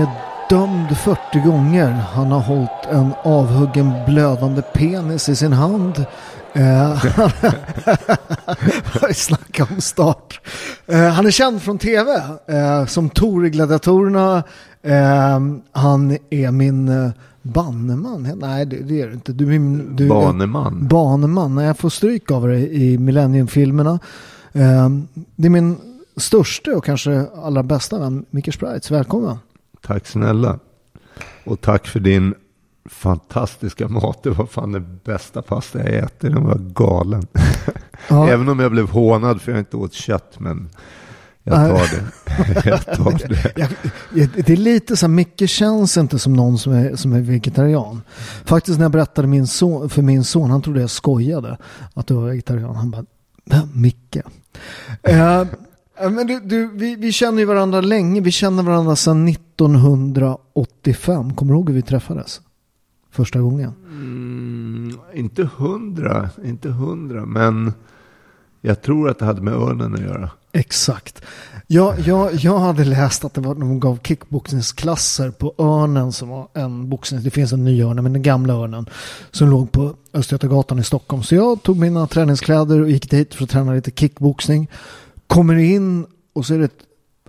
Är dömd 40 gånger. Han har hållit en avhuggen blödande penis i sin hand. Eh, Snacka om start. Eh, han är känd från tv eh, som Tor i Gladiatorerna. Han är min banneman. Nej, det, är du inte. Du, är min- du, Baneman. Baneman. Nej, jag får stryk av dig i Millennium-filmerna. Det är min största och kanske allra bästa vän, Micke Spreitz. Välkommen. Tack snälla. Och tack för din fantastiska mat. Det var fan det bästa pasta jag ätit. Den var galen. Ja. Även om jag blev hånad för jag inte åt kött. Men jag tar det. jag tar det. Det är lite så här, Micke känns inte som någon som är, som är vegetarian. Faktiskt när jag berättade min son, för min son, han trodde jag skojade att du var vegetarian. Han bara, "Vem? Micke? Eh, men du, du, vi, vi känner ju varandra länge. Vi känner varandra sedan 1985. Kommer du ihåg hur vi träffades? Första gången. Mm, inte hundra, inte hundra. Men jag tror att det hade med örnen att göra. Exakt. Jag, jag, jag hade läst att det var, de gav kickboxningsklasser på Örnen som var en boxning. Det finns en ny Örnen, men den gamla Örnen som låg på Östgötagatan i Stockholm. Så jag tog mina träningskläder och gick dit för att träna lite kickboxning. Kommer in och så är det,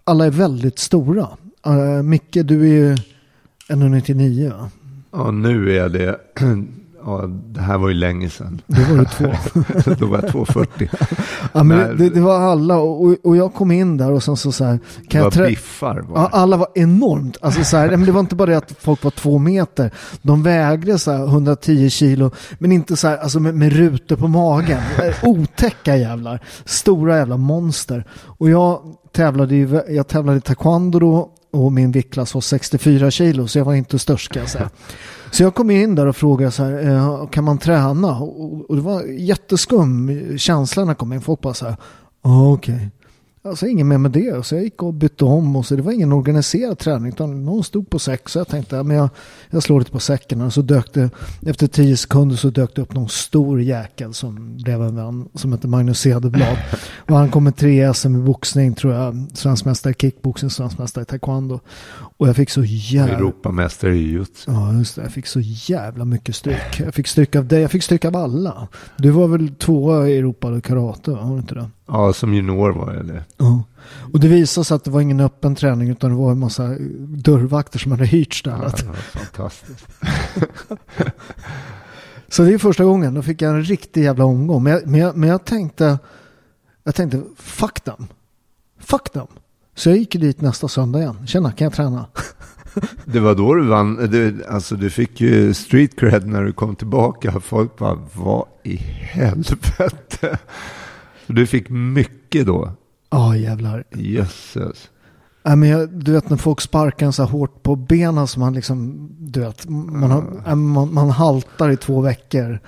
alla är väldigt stora. Uh, Micke, du är ju 1,99 va? Ja, nu är jag det. Ja, det här var ju länge sedan. Det var du två. Då var jag 2,40. Ja, men Nej. det, det var alla och, och jag kom in där och sen så, så här. Det Kan var jag trä- biffar. Var Ja, det. alla var enormt. Alltså, så här, men det var inte bara det att folk var två meter. De vägde så här, 110 kilo, men inte så här, alltså med, med rutor på magen. Otäcka jävlar. Stora jävla monster. Och jag tävlade, ju, jag tävlade i taekwondo då och min viktklass var 64 kilo, så jag var inte störst kan jag säga. Så jag kom in där och frågade så här, eh, kan man träna? Och, och det var jätteskum känsla när jag kom in. Folk bara så här, ah, okej. okej. Alltså inget mer med det. Så jag gick och bytte om och så det var ingen organiserad träning. Utan någon stod på säck. Så jag tänkte, men jag, jag slår lite på säcken. Och så dök det, efter tio sekunder så dök det upp någon stor jäkel som blev en vän. Som hette Magnus Cederblad. och han kom med tre SM i boxning tror jag. Svensk mästare i kickboxing, svensk mästare i taekwondo. Och jag fick så jävla... Europamästare i jujutsu. Ja, just det. Jag fick så jävla mycket stryk. Jag fick stryk av dig. Jag fick stryk av alla. Du var väl tvåa i Europa i karate, var du inte det? Ja, som junior var jag det. Ja. Och det visade sig att det var ingen öppen träning utan det var en massa dörrvakter som hade hyrt stället. Ja, fantastiskt. Så det är första gången. Då fick jag en riktig jävla omgång. Men jag, men jag, men jag tänkte, jag tänkte fuck them. Fuck them. Så jag gick dit nästa söndag igen. Tjena, kan jag träna? Det var då du vann. Du, alltså du fick ju street cred när du kom tillbaka. Folk bara, vad i helvete? Du fick mycket då. Ja, oh, jävlar. Jösses. Ja, men jag, du vet när folk sparkar en så här hårt på benen som man liksom, du vet, man, har, man, man haltar i två veckor.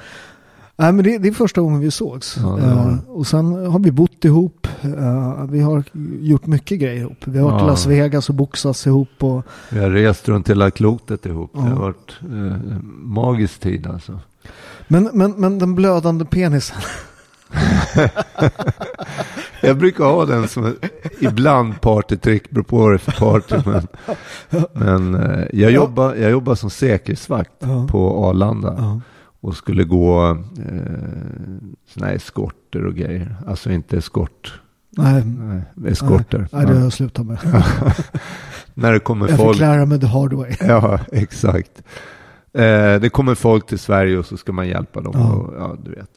Nej, men det, det, är första gången vi sågs. Ja, uh, och sen har vi bott ihop. Uh, vi har gjort mycket grejer ihop. Vi har varit i Las Vegas och boxats ihop. Och... Vi har rest runt hela klotet ihop. Ja. Det har varit uh, magisk tid alltså. Men, men, men den blödande penisen. jag brukar ha den som ibland partytrick, beror på vad det är för party. Men, men jag, jobbar, jag jobbar som säkerhetsvakt på Arlanda och skulle gå eh, sådana här eskorter och grejer. Alltså inte eskort. Nej. Nej eskorter. Nej, nej, det har jag slutat med. När det kommer jag folk. Jag förklarar med the hard way. ja, exakt. Eh, det kommer folk till Sverige och så ska man hjälpa dem. Ja, och, ja du vet.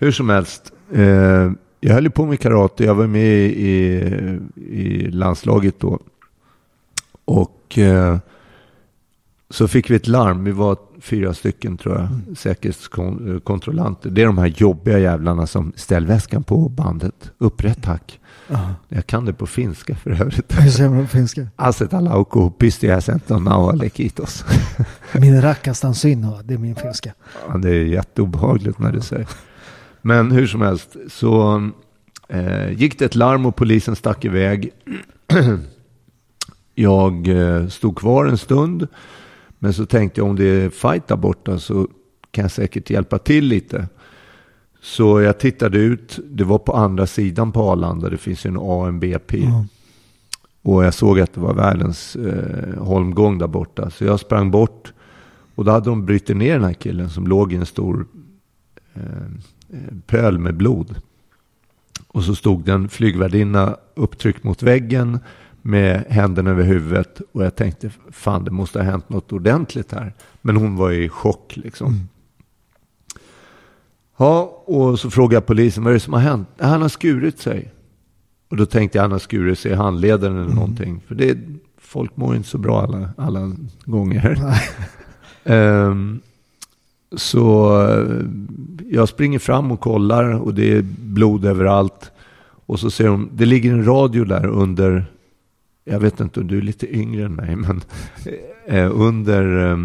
Hur som helst. Eh, jag höll på med karate. Jag var med i, i landslaget då. Och eh, så fick vi ett larm. Vi var fyra stycken tror jag, mm. säkerhetskontrollanter. Det är de här jobbiga jävlarna som ställ väskan på bandet. Upprätt tack. Uh. Jag kan det på finska för övrigt. Hur säger man på finska? Aset alauko pistiäsenton naualekitos. min rackastan synova, det är min finska. Ja, det är jätteobehagligt när du säger. Men hur som helst så eh, gick det ett larm och polisen stack iväg. jag eh, stod kvar en stund. Men så tänkte jag om det är fight där borta så kan jag säkert hjälpa till lite. Så jag tittade ut, det var på andra sidan på Arlanda, det finns ju en AMBP. Mm. Och jag såg att det var världens eh, holmgång där borta. Så jag sprang bort och då hade de brutit ner den här killen som låg i en stor eh, pöl med blod. Och så stod den flygvärdinna upptryckt mot väggen med händerna över huvudet och jag tänkte fan det måste ha hänt något ordentligt här. Men hon var i chock liksom. Mm. Ja, och så frågade jag polisen vad är det som har hänt? Han har skurit sig. Och då tänkte jag han har skurit sig i handleden eller mm. någonting. För det, folk mår inte så bra alla, alla gånger. um, så eh, jag springer fram och kollar och det är blod överallt. Och så ser de, det ligger en radio där under jag vet inte om du är lite yngre än mig, men eh, under eh,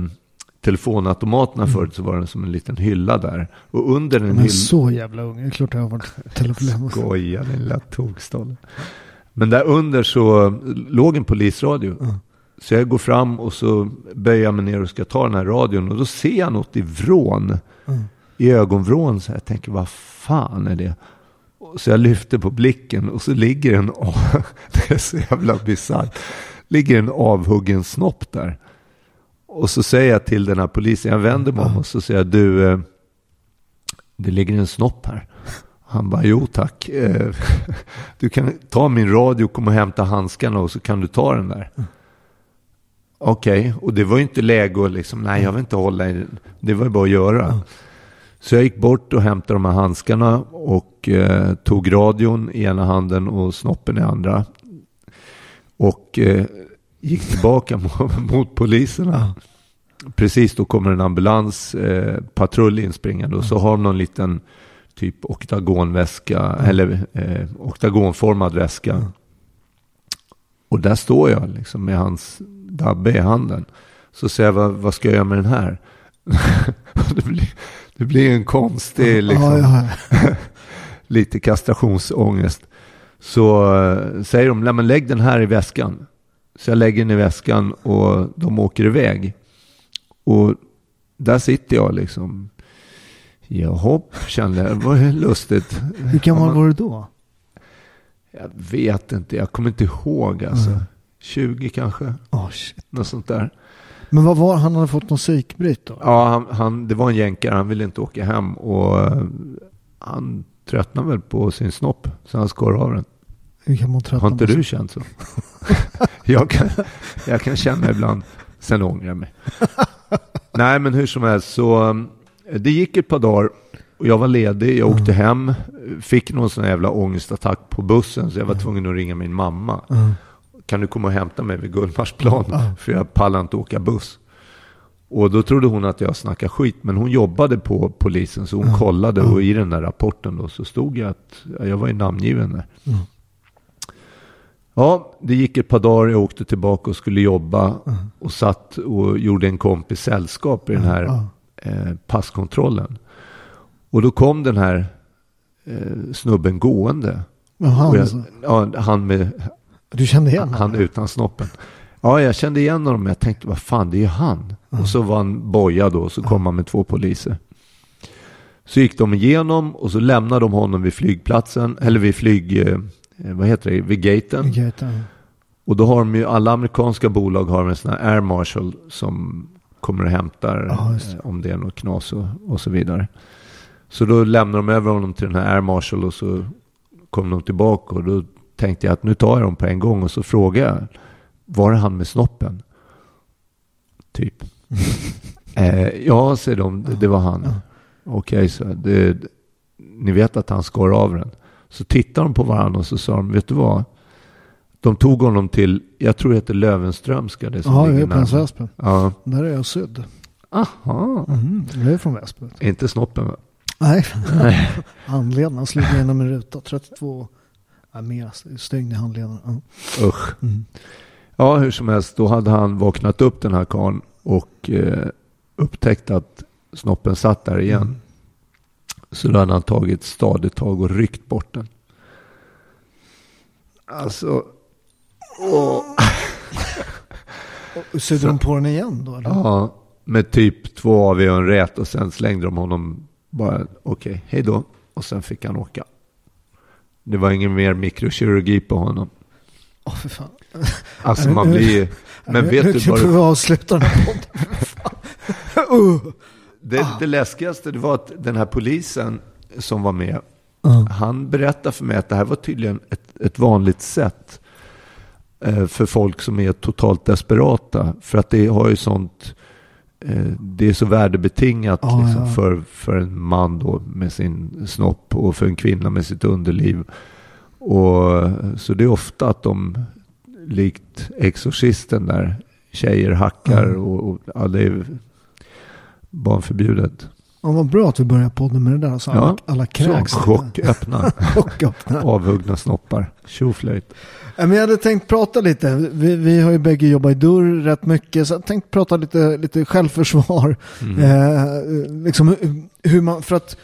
telefonautomaterna mm. förut så var det som en liten hylla där. Och under den hyllan... så jävla ung, det är klart jag har varit telefon. Skoja, din lilla tokstolle. Men där under så låg en polisradio. Mm. Så jag går fram och så böjer jag mig ner och ska ta den här radion. Och då ser jag något i vrån. Mm. I ögonvrån. Så jag tänker, vad fan är det? Så jag lyfter på blicken och så ligger en, det är så jävla bisarrt, ligger en avhuggen snopp där. Och så säger jag till den här polisen, jag vänder mig om och så säger jag, du, eh, det ligger en snopp här. Han bara, jo tack. Eh, du kan ta min radio, komma och hämta handskarna och så kan du ta den där. Okej, okay. och det var ju inte läge att liksom, nej jag vill inte hålla i den. Det var ju bara att göra. Så jag gick bort och hämtade de här handskarna och eh, tog radion i ena handen och snoppen i andra. Och eh, gick tillbaka mot, mot poliserna. Precis då kommer en ambulans, eh, patrull inspringande och så har de någon liten typ oktagonväska mm. eller eh, oktagonformad väska. Mm. Och där står jag liksom med hans dabbe i handen. Så säger jag, vad, vad ska jag göra med den här? det, blir, det blir en konstig, liksom, ja, ja. lite kastrationsångest. Så eh, säger de, "Nej, men lägg den här i väskan. Så jag lägger den i väskan och de åker iväg. Och där sitter jag liksom. Jaha, kände jag. Var ju lustigt. Hur gammal var du då? Jag vet inte, jag kommer inte ihåg alltså. Mm. 20 kanske, Oh, shit. något sånt där. Men vad var han hade fått någon psykbryt då? Ja, han, han, det var en jänkare, han ville inte åka hem och eh, han tröttnade väl på sin snopp. Så han skar av den. Hur kan man tröttna Har inte du känt så? jag, kan, jag kan känna ibland, sen ångrar jag mig. Nej, men hur som helst så eh, det gick ett par dagar och jag var ledig. Jag åkte hem, fick någon sån jävla ångestattack på bussen så jag var tvungen att ringa min mamma. Mm. Kan du komma och hämta mig vid Gullmarsplan? För jag pallar inte åka buss. Och då trodde hon att jag snackade skit, men hon jobbade på polisen så hon kollade och i den där rapporten då så stod jag att jag var ju namngiven där. Ja, det gick ett par dagar, jag åkte tillbaka och skulle jobba och satt och gjorde en kompis sällskap i den här Ja. eh, passkontrollen. Och då kom den här eh, snubben gående. Och jag, alltså, ja, han med du kände igen han honom? utan snoppen. Ja, jag kände igen honom. Jag tänkte, vad fan, det är ju han. Och så var han boja då, så kom han med två poliser. Så gick de igenom och så lämnade de honom vid flygplatsen, eller vid flyg, eh, vad heter det, vid gaten. Okej, ta- Och då har de ju, alla amerikanska bolag har en sån här air marshal som kommer och hämtar det. eh, om det är något knas och, och så vidare. Så då lämnar de över honom till den här air marshal och så kom de tillbaka och då tänkte jag att nu tar jag dem på en gång och så frågar jag, var det han med snoppen? Typ. eh, ja, säger de, det, det var han. Okej, så det, ni vet att han skar av den. Så tittade de på varandra och så sa de, vet du vad? De tog honom till, jag tror det heter Lövenströmska. Det som Ja, jag ligger är närmare. Väsby. Ja, Där är jag sydd. aha. Mm, jag är från Väsby. Inte snoppen va? Nej, handleden. Han slog igenom en ruta. 32. Ja, mer. Stygn i handleden. Ja. Usch. Mm. Ja, hur som helst, då hade han vaknat upp den här karln och eh, upptäckt att snoppen satt där igen. Mm. Så då hade han tagit ett stadigt tag och ryckt bort den. Alltså, Och Sydde de på den igen då? Eller? ja, med typ två av och en rät och sen slängde de honom bara, okej, hej då. Och sen fick han åka. Det var ingen mer mikrokirurgi på honom. Åh, för fan. Alltså man blir Men vet du vad Nu får vi avsluta den här podden. Uh. det, det läskigaste det var att den här polisen som var med, Ja. han berättade för mig att det här var tydligen ett, ett vanligt sätt eh, för folk som är totalt desperata. För att det har ju sånt, det är så värdebetingat Ja, liksom, ja. För, för en man då med sin snopp och för en kvinna med sitt underliv. Och, så det är ofta att de, likt Exorcisten där, tjejer hackar Mm. och, och ja, det är barnförbjudet. Ja, vad bra att vi börjar podden med det där. Så alla, Ja. alla kräks. chock, öppna, Chocköppna. avhuggna snoppar, tjoflöjt. Men jag hade tänkt prata lite. Vi, vi har ju bägge jobbat i dörr rätt mycket. Så jag tänkte prata lite, lite självförsvar. Mm. Eh, liksom hur- man, för att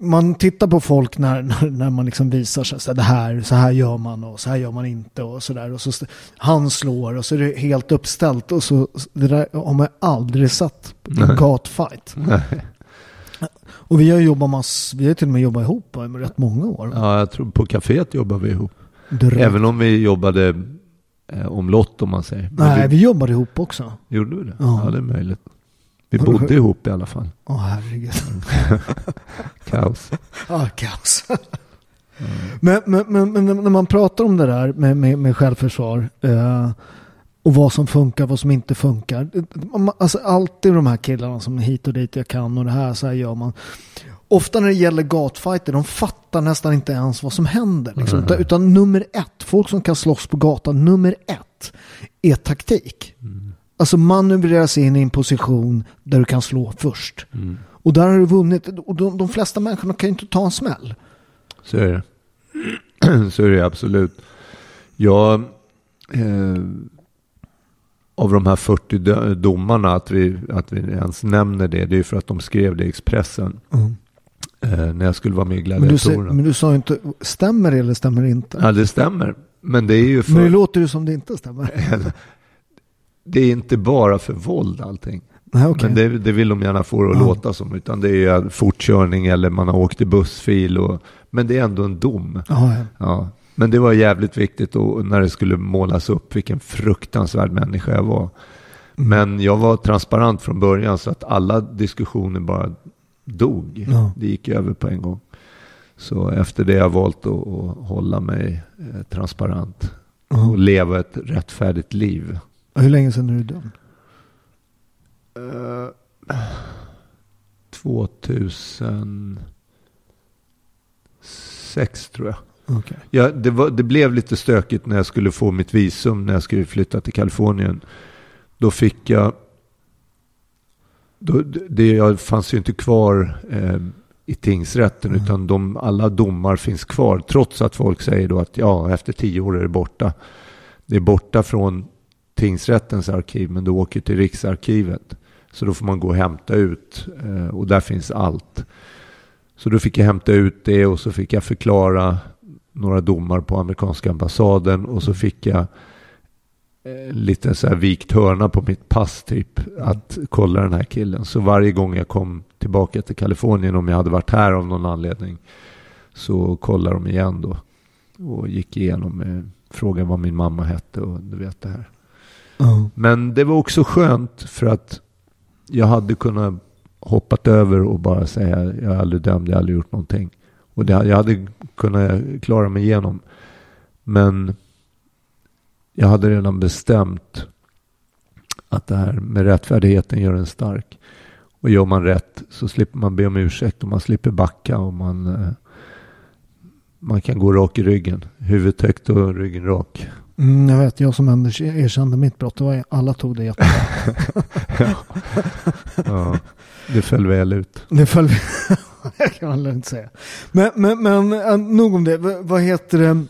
man tittar på folk när, när, när man liksom visar sig. Så här, det här, så här gör man och så här gör man inte och så där. Och så han slår och så är det helt uppställt. Och så, det där har man aldrig sett på en gatfight. Och vi har jobbat mass, vi har till och med jobbat ihop i rätt många år. Ja, jag tror på kaféet jobbar vi ihop. Direkt. Även om vi jobbade eh, omlott om man säger. Men Nej, vi, vi jobbade ihop också. Gjorde vi det? Ja. Ja. det är möjligt. Vi bodde hört- ihop i alla fall. Åh herregud. Kaos. Ah, kaos. men, men, men, men när man pratar om det där med, med, med självförsvar eh, och vad som funkar, vad som inte funkar. Alltså alltid de här killarna som hit och dit jag kan och det här, så här gör man. Ofta när det gäller gatfighter, de fattar nästan inte ens vad som händer. Liksom. Utan, utan nummer ett, folk som kan slåss på gatan, nummer ett är taktik. Alltså manövrera sig in i en position där du kan slå först. Och där har du vunnit. Och de, de flesta människorna kan ju inte ta en smäll. Så är det. Så är det absolut. Jag, eh, av de här 40 dö- domarna, att vi, att vi ens nämner det, det är för att de skrev det i Expressen. Eh, när jag skulle vara med i Gladiatorerna. men du sa ju inte, stämmer det eller stämmer det inte? Ja, det stämmer. Men det är ju för... Men det låter ju som det inte stämmer. det är inte bara för våld allting. Nej, okej. Men det, det vill de gärna få det att Ja. låta som. Utan det är ju fortkörning eller man har åkt i bussfil. Och, men det är ändå en dom. Ja, ja. Ja. Men det var jävligt viktigt och när det skulle målas upp vilken fruktansvärd människa jag var. Men jag var transparent från början så att alla diskussioner bara dog. Ja. Det gick över på en gång. Så efter det har jag valt att, att hålla mig eh, transparent Ja. och leva ett rättfärdigt liv. Hur länge sedan är du dömd? Eh, 2006 tror jag. Okej. Ja, det, var, det blev lite stökigt när jag skulle få mitt visum när jag skulle flytta till Kalifornien. Då fick jag... Då, det jag fanns ju inte kvar eh, i tingsrätten Mm. utan de, alla domar finns kvar. Trots att folk säger då att ja, efter tio år är det borta. Det är borta från tingsrättens arkiv men du åker till Riksarkivet. Så då får man gå och hämta ut eh, och där finns allt. Så då fick jag hämta ut det och så fick jag förklara några domar på amerikanska ambassaden och så fick jag eh, lite så här vikt hörna på mitt pass typ att kolla den här killen. Så varje gång jag kom tillbaka till Kalifornien om jag hade varit här av någon anledning så kollade de igen då och gick igenom eh, frågan vad min mamma hette och du vet det här. Ja. Men det var också skönt för att jag hade kunnat hoppat över och bara säga jag är aldrig dömd, jag har aldrig gjort någonting. Och det, jag hade kunnat klara mig igenom. Men jag hade redan bestämt att det här med rättfärdigheten gör en stark. Och gör man rätt så slipper man be om ursäkt och man slipper backa och man, eh, man kan gå rak i ryggen. Huvudet högt och ryggen rak. Mm, jag vet, jag som Anders erkände mitt brott, det var, alla tog det jättebra. Ja, det föll väl ut. Det föll kan man lugnt säga. Men, men, men äh, nog om det. Vad heter det?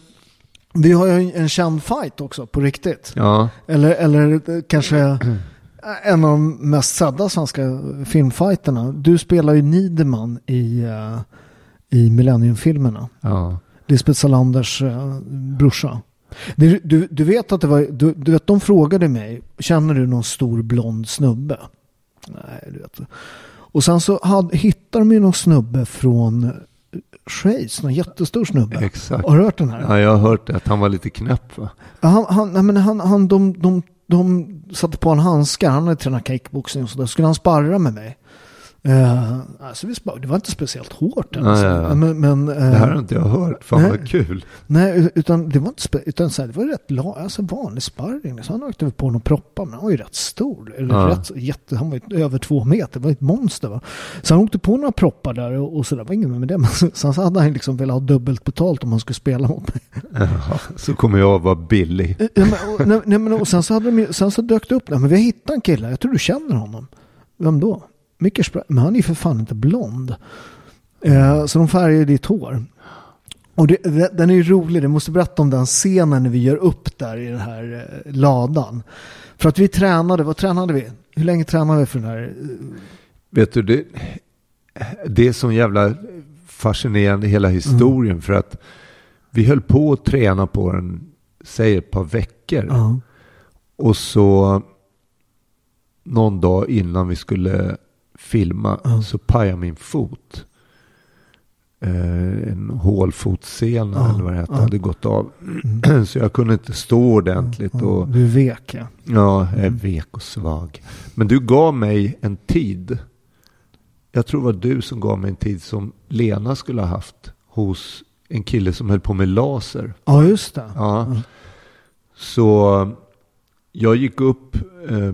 Vi har ju en känd fight också på riktigt. Ja, Eller, eller eh, kanske en av de mest sedda svenska filmfighterna. Du spelar ju Niederman i, i Millennium-filmerna. ja. Lisbeth Salanders brorsa. Du, du, du vet att det var, du, du vet de frågade mig, känner du någon stor blond snubbe? Nej, du vet. Och sen så hade, hittade de ju någon snubbe från Schweiz, någon jättestor snubbe. Exakt. Har du hört den här? Ja, jag har hört det, att han var lite knäpp va? Ja, Han, han, nej, men han, han, de, de, de satte på en handskar, han hade tränat kickboxing och sådär. Skulle han sparra med mig? Uh, alltså vi det var inte speciellt hårt. Ja, Alltså. ja, ja. Men, men, eh, Det här har inte jag hört. Fan nej. vad kul. Nej, utan det var inte utan så här, det var rätt la, alltså vanlig sparring. Så han åkte väl på någon proppar, men han var ju rätt stor. Eller Ja. rätt, jätte, han var ju över två meter, det var ett monster. Va? Så han åkte på några proppar där och, och sådär, var inget med det. Men sen så hade han liksom velat ha dubbelt betalt om han skulle spela mot mig. Så kommer jag vara billig. Eh, Ja, men, och, nej, nej, men, och sen så, hade de, sen så dök det upp, nej, men vi hittat en kille, jag tror du känner honom. Vem då? Spra- men han är ju för fan inte blond. Eh, så de färgade ditt hår. Och det, den är ju rolig, du måste berätta om den scenen när vi gör upp där i den här eh, ladan. För att vi tränade, vad tränade vi? Hur länge tränade vi för den här? eh, Vet du, det, det är så jävla fascinerande hela historien. För att vi höll på att träna på den, säg ett par veckor. Ja. Och så någon dag innan vi skulle filma Ja. så pajade min fot. Eh, en hålfotssena Ja, eller vad det hette hade gått av. så jag kunde inte stå ordentligt. Och, Du är vek ja. Ja, jag är vek och svag. Men du gav mig en tid. Jag tror det var du som gav mig en tid som Lena skulle ha haft hos en kille som höll på med laser. Ja, just det. Ja. Så jag gick upp eh,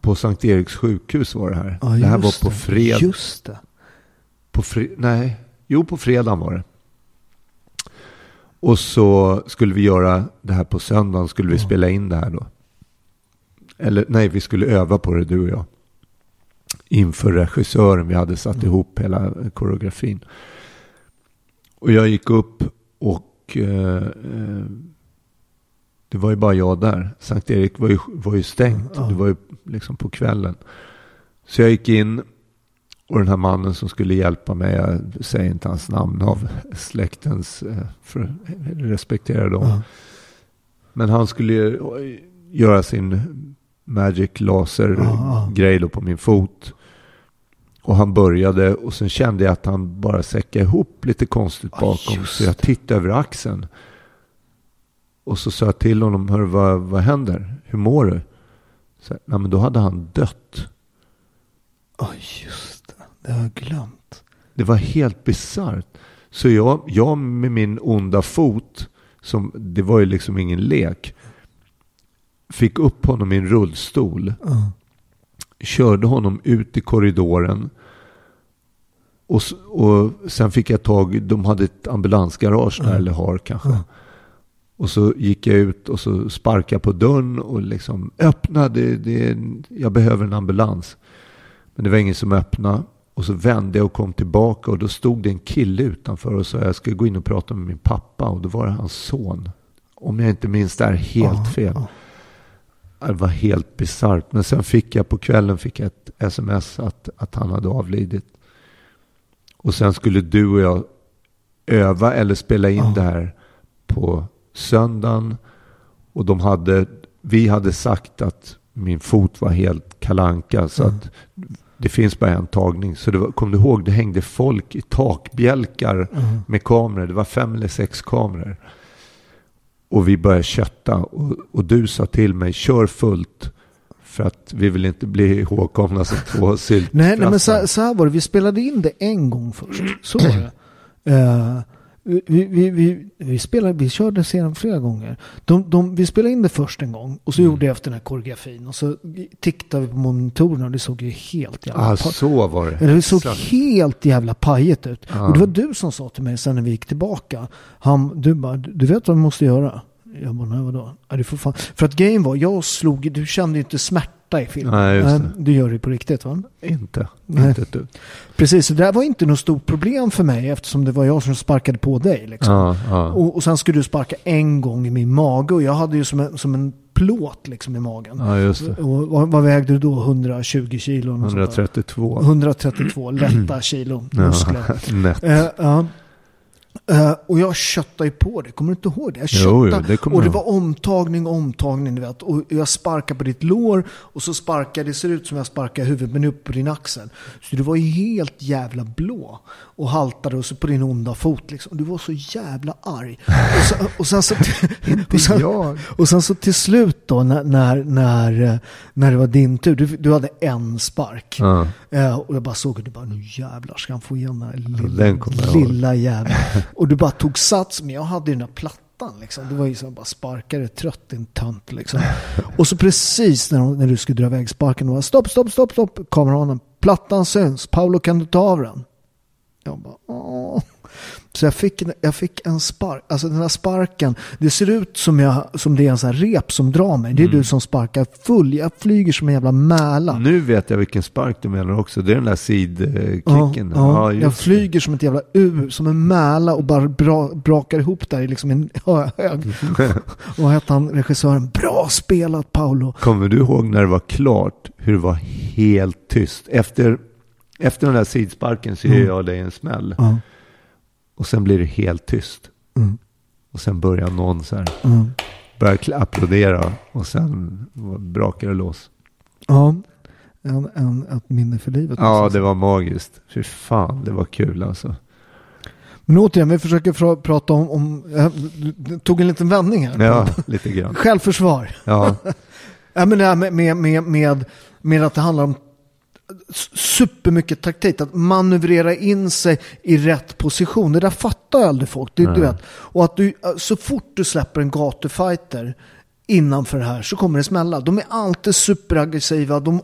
på Sankt Eriks sjukhus var det här. Ja, det här var på fredag. Just det. På fre- nej, jo på fredagen var det. Och så skulle vi göra det här på söndagen, skulle vi spela in det här då. Eller nej, vi skulle öva på det du och jag. Inför regissören, vi hade satt ihop hela koreografin. Och jag gick upp och eh, eh, det var ju bara jag där. Sankt Erik var ju, var ju stängt. Ja. Det var ju liksom på kvällen. Så jag gick in Och den här mannen som skulle hjälpa mig, jag säger inte hans namn av släktens, eh, för respektera dem. Ja. Men han skulle göra sin Magic Laser-grej då på min fot. Och han började och sen kände jag att han bara säckade ihop lite konstigt bakom. så jag tittade över axeln. Och så sa jag till honom, Hör, vad, vad händer? Hur mår du? Så, Nej, men då hade han dött. Oj, just det. Det har jag glömt. Det var helt bisarrt. Så jag, jag med min onda fot, som, det var ju liksom ingen lek, fick upp honom i en rullstol, Ja. körde honom ut i korridoren och, och sen fick jag tag, de hade ett ambulansgarage där, eller har kanske. Ja. Och så gick jag ut och så sparkade på dörren och liksom öppna, det, det, jag behöver en ambulans. Men det var ingen som öppnade. Och så vände jag och kom tillbaka och då stod det en kille utanför och sa jag ska gå in och prata med min pappa och då var det hans son. Om jag inte minns det här helt fel. Det var helt bisarrt. Men sen fick jag på kvällen fick jag ett sms att, att han hade avlidit. Och sen skulle du och jag öva eller spela in det här på söndagen. Och de hade, vi hade sagt att min fot var helt kalanka så Mm. att det finns bara en tagning. Så det var, kom du ihåg, det hängde folk i takbjälkar Mm. med kameror. Det var fem eller sex kameror. Och vi började kötta. Och, och du sa till mig, kör fullt. För att vi vill inte bli ihågkomna som två syltfrassar. Nej, nej, men så, så här var det. Vi spelade in det en gång först. Så var det. Eh, vi, vi, vi, vi, spelade, vi körde serien flera gånger. De, de, vi spelade in det först en gång och så Mm. gjorde jag efter den här koreografin. Och så tittade vi på monitorerna och det såg ju helt jävla Ah, så var det. det såg Så- helt jävla pajigt ut. Ja. Och det var du som sa till mig sen när vi gick tillbaka. Han, du bara, du vet vad vi måste göra? Jag bara, nej vadå? Ja, det får fan. För att grejen var, jag slog, du kände ju inte smärta i filmen. Nej, just det. du gör det på riktigt va? Inte. Nej. Inte dugg. Precis, så det där var inte något stort problem för mig eftersom det var jag som sparkade på dig. Liksom. Ja, ja. Och, och sen skulle du sparka en gång i min mage och jag hade ju som en, som en plåt liksom i magen. ja, just det. Och vad, vad vägde du då? 120 kilo? något sånt där. 132. 132 lätta kilo muskler. Ja, nätt. Eh, ja. Eh, och jag köttade ju på det, kommer du inte ihåg det? Jag Jo, jo, köttade, det kommer och det var omtagning, omtagning, du vet. Och jag sparkade på ditt lår och så sparkade, det ser ut som jag sparkade huvudet men upp på din axel. Så du var ju helt jävla blå och haltade och så på din onda fot liksom. Du var så jävla arg. Och, så, och, sen, så, och, sen, och sen så till slut då när, när, när, när det var din tur, du, du hade en spark. Ja. Eh, och jag bara såg hur du bara, nu jävlar ska han få igen den här lilla, lilla jäveln. och du bara tog sats, men jag hade ju den där plattan liksom. Det var ju som bara sparkade trött din tönt liksom. och så precis när, hon, när du skulle dra iväg sparken, då var stopp, stopp, stopp, stopp, kameranen, plattan syns, Paolo kan du ta av den? Jag bara, åh. Så jag fick, en- jag fick en spark, alltså den här sparken, det ser ut som, jag, som det är en sån här rep som drar mig. Det är du som sparkar full, jag flyger som en jävla mäla. Nu vet jag vilken spark du menar också. Det är den där sidkicken. Ja, ja, jag just det. flyger som ett jävla U, som en mäla och bara bra, brakar ihop där i liksom en hö- hög. och vad hette han, regissören? Bra spelat Paolo! Kommer du ihåg när det var klart hur det var helt tyst? Efter, efter den där sidsparken så ger Mm. jag dig en smäll. Ja, Och sen blir det helt tyst. mm, Och sen börjar någon så här. mm. Börjar applådera. Och sen brakar det loss. ja. En, en, ett minne för livet. Ja, det var magiskt. Fy fan, det var kul alltså. Men återigen, vi försöker fra, prata om, om jag du tog en liten vändning här. Ja, lite grann. Självförsvar. Ja, Ja, men det här med, med, med, med, med att det handlar om supermycket taktik. Att manövrera in sig i rätt position. Det där fattar aldrig folk. Det, du vet. Och att du, så fort du släpper en gatufighter innanför det här så kommer det smälla. De är alltid superaggressiva. De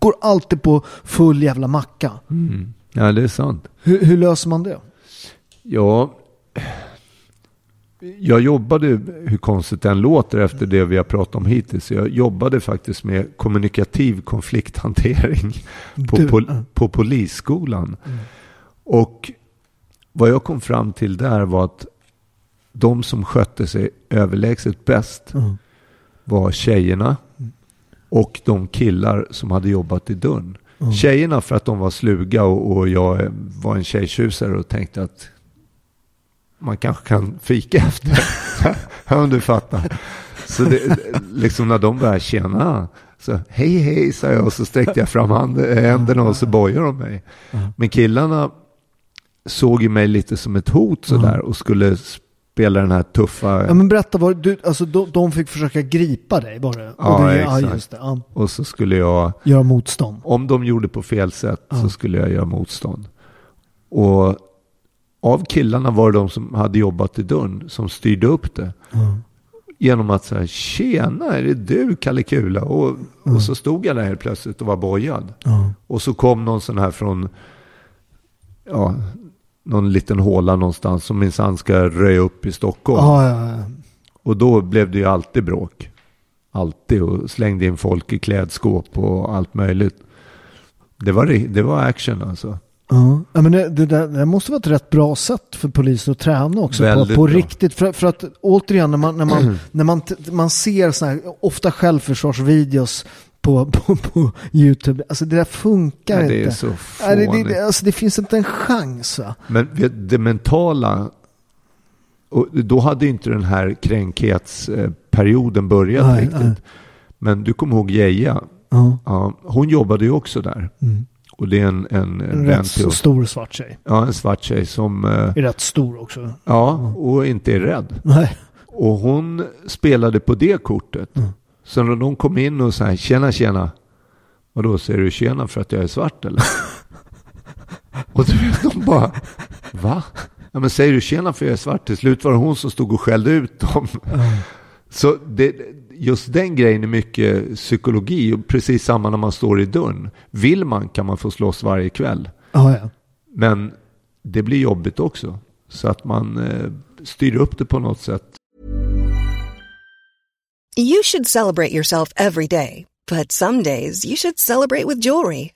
går alltid på full jävla macka. mm. ja det är sant. Hur, hur löser man det? Ja, jag jobbade, hur konstigt den låter efter det vi har pratat om hittills, jag jobbade faktiskt med kommunikativ konflikthantering på, Du- pol, på polisskolan. Och vad jag kom fram till där var att de som skötte sig överlägset bäst var tjejerna och de killar som hade jobbat i dörren. Tjejerna för att de var sluga och, och jag var en tjejtjusare och tänkte att man kanske kan fika efter. Om du fattar. Så det, liksom när de började tjena, så hej hej sa jag och så sträckte jag fram hand, händerna och så bojade de mig. Men killarna såg ju mig lite som ett hot sådär och skulle spela den här tuffa... Ja men berätta, var, du, alltså, de, de fick försöka gripa dig det? Ja, och det, exakt. Ja, just det. Ja. Och så skulle jag, Göra motstånd. om de gjorde på fel sätt så skulle jag göra motstånd. Och av killarna var det de som hade jobbat i dörren som styrde upp det. Genom att säga, tjena, är det du Kalle Kula? Och, och så stod jag där helt plötsligt och var bojad. Och så kom någon sån här från, ja, någon liten håla någonstans som minsann ska röja upp i Stockholm. Ja, ja, ja. Och då blev det ju alltid bråk. Alltid och slängde in folk i klädskåp och allt möjligt. Det var, det var action alltså. Ja, men det, det, där, det måste vara ett rätt bra sätt för poliser att träna också på, Väldigt på bra. riktigt. För, för att återigen när man, när man, när man, man ser såna här, ofta självförsvarsvideos på, på, på YouTube, alltså det där funkar Ja, det är inte. så Ja, det, det, fånigt. alltså det finns inte en chans. Va? Men det mentala, och då hade inte den här kränkhetsperioden börjat Nej, riktigt. nej. Men du kommer ihåg Geija? Ja. Ja, hon jobbade ju också där. Och det är en, en, En rätt så stor svart tjej. Ja, en svart tjej som, eh, Är rätt stor också. ja, och inte är rädd. Nej. Och hon spelade på det kortet. Så när de kom in och sa tjena tjena. Och då säger du tjena för att jag är svart eller? och vet, de bara, va? Ja men säger du tjena för att jag är svart? Till slut var det hon som stod och skällde ut dem. Så det, just den grejen är mycket psykologi och precis samma när man står i dörren. Vill man kan man få slåss varje kväll. Ja, ja. Men det blir jobbigt också. Så att man eh, styr upp det på något sätt. You should celebrate yourself every day, but some days you should celebrate with jewelry.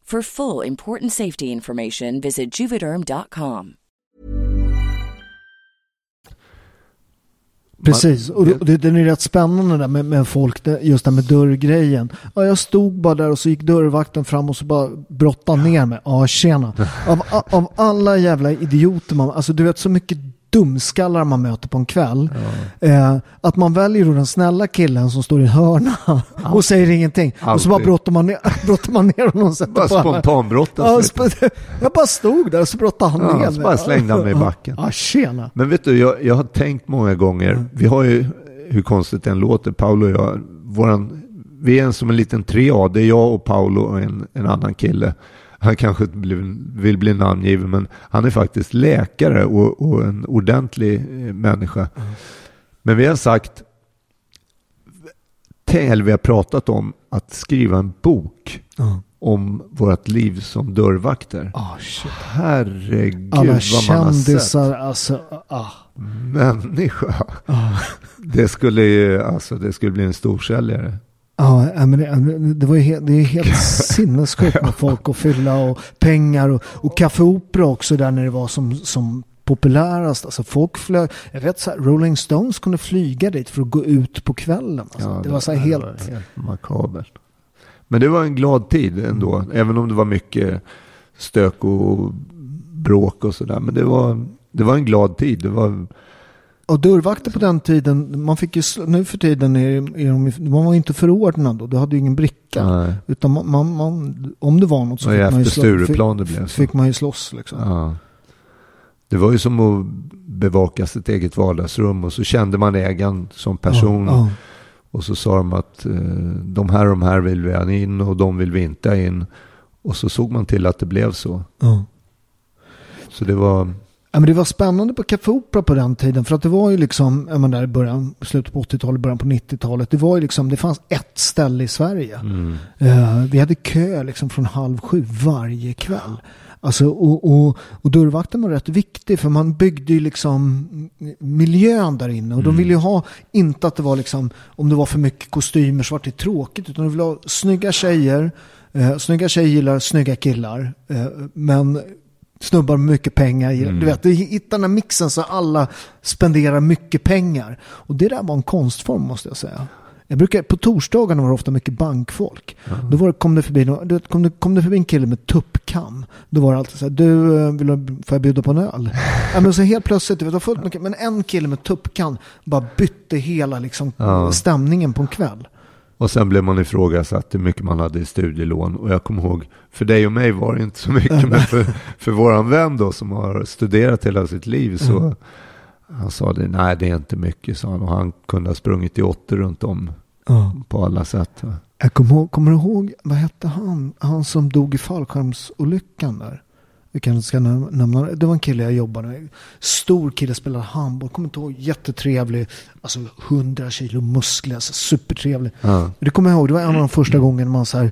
For full important safety information, visit juvederm.com. Precis, och det, den är rätt spännande där med, med folk, just det med dörrgrejen. Ja, jag stod bara där och så gick dörrvakten fram och så bara brottade ner mig. Ja, tjena. Av, av alla jävla idioter man, alltså du vet så mycket dumskallar man möter på en kväll. Eh, att man väljer då den snälla killen som står i en hörna och säger ingenting. Och så bara Alltid. brottar man ner, brottar man ner honom och Bara spontanbrottas Ja, sp- jag bara stod där och så brottade han Ja, ner så mig. bara slängde han mig i backen. Ja, tjena. Men vet du, jag, jag har tänkt många gånger, vi har ju, hur konstigt den låter, Paolo och jag, våran, vi är en som en liten triad, det är jag och Paolo och en, en annan kille. Han kanske vill bli namngiven, men han är faktiskt läkare och, och en ordentlig eh, människa. Men vi har sagt, eller vi har pratat om att skriva en bok Ja. om vårt liv som dörrvakter. Ah, shit. Herregud Alla vad man har sett alltså, ah. människa. Det skulle ju, alltså det skulle bli en storsäljare. Ja, men det, det, var ju helt, det är helt sinnessjukt med folk och fylla och pengar och, och kaffeopera också där när det var som, som populärast. Alltså folk flög, jag vet så här, Rolling Stones kunde flyga dit för att gå ut på kvällen. Alltså, Ja, det, var så här helt... var helt makabert. Men det var en glad tid ändå, Mm. även om det var mycket stök och bråk och sådär. Men det var, det var en glad tid. Det var, Och dörrvakter på den tiden, man fick ju, nu för tiden är, är de, man var ju inte förordnad då, du hade ju ingen bricka. nej, Utan man, man, man, om det var något så fick man ju, slå, Stureplan det fick, blev så. fick man ju slåss liksom. Ja. Det var ju som att bevaka sitt eget vardagsrum och så kände man ägaren som person. Ja, Och så sa de att eh, de här och de här vill vi ha in och de vill vi inte ha in. Och så såg man till att det blev så. ja. Så det var, Ja, men det var spännande på Café Opera på den tiden för att det var ju liksom, ja, men där i början, slutet på 80-talet, början på 90-talet, det var ju liksom, det fanns ett ställe i Sverige. mm, Eh, vi hade kö liksom från halv sju varje kväll. Alltså, och, och, och dörrvakten var rätt viktig för man byggde ju liksom miljön där inne. Och de ville ju ha, inte att det var liksom, om det var för mycket kostymer så var det tråkigt. Utan de ville ha snygga tjejer. Eh, snygga tjejer gillar snygga killar. Eh, men snubbar med mycket pengar. gillar- Du vet, du hittar den här mixen så alla spenderar mycket pengar. Och det där var en konstform måste jag säga. Jag brukar, på torsdagarna var det ofta mycket bankfolk. Då var det, kom, det förbi, vet, kom, det, kom det förbi en kille med tuppkam. Då var det alltid så här, du, eh, vill får jag bjuda på en öl? ja, men så helt plötsligt, du vet, fullt mycket, men en kille med tuppkam bara bytte hela liksom, Ja. stämningen på en kväll. Och sen blev man ifrågasatt hur mycket man hade i studielån. Och jag kommer ihåg, för dig och mig var det inte så mycket. men för, för våran vän då som har studerat hela sitt liv så han sa det, nej det är inte mycket sa han. Och han kunde ha sprungit i åtter runt om på alla sätt. Jag kommer, ihåg, kommer du ihåg, vad hette han? Han som dog i fallskärmsolyckan där. Vi kanske ska näm- nämna det. Det var en kille jag jobbade med. Stor kille, spelade handboll. Kommer inte ihåg, jättetrevlig. Alltså 100 kilo muskler, alltså, supertrevlig. Ja. Det kommer jag ihåg, det var en av de första gångerna man så här,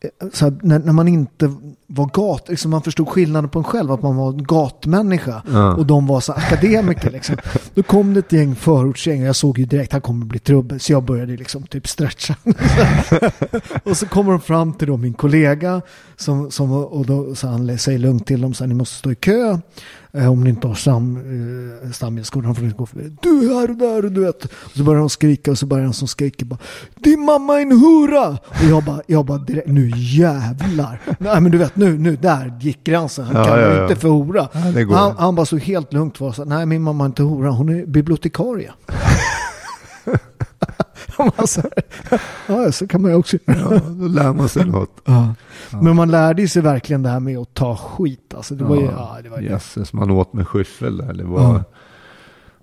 eh, så här när, när man inte var gat, liksom man förstod skillnaden på en själv, att man var en gatmänniska. Ja. Och de var så akademiker liksom. Då kom det ett gäng förortsgäng och jag såg ju direkt, här kommer bli trubbel. Så jag började liksom typ stretcha. och så kommer de fram till då min kollega som, som och då så han säger lugnt till dem så här, ni måste stå i kö. Eh, om ni inte har stam, eh, stamgästskolan får ni gå förbi. Du här och där och du vet. Och så börjar de skrika och så börjar han som skriker bara Din mamma är en hora! Och jag bara, jag bara direkt, nu jävlar. Nej men du vet nu, nu där gick gränsen. Han Ja, kallar ja, ja. inte för hora. Ja, han, han bara stod helt lugnt för sig. Nej min mamma är inte hora, hon är bibliotekarie. Ja så kan man ju också göra. Ja, då lär man sig något. Ja. Men man lärde sig verkligen det här med att ta skit. Alltså, det var ju, ja, det var ju Jösses, man åt med skyffel där. Det var,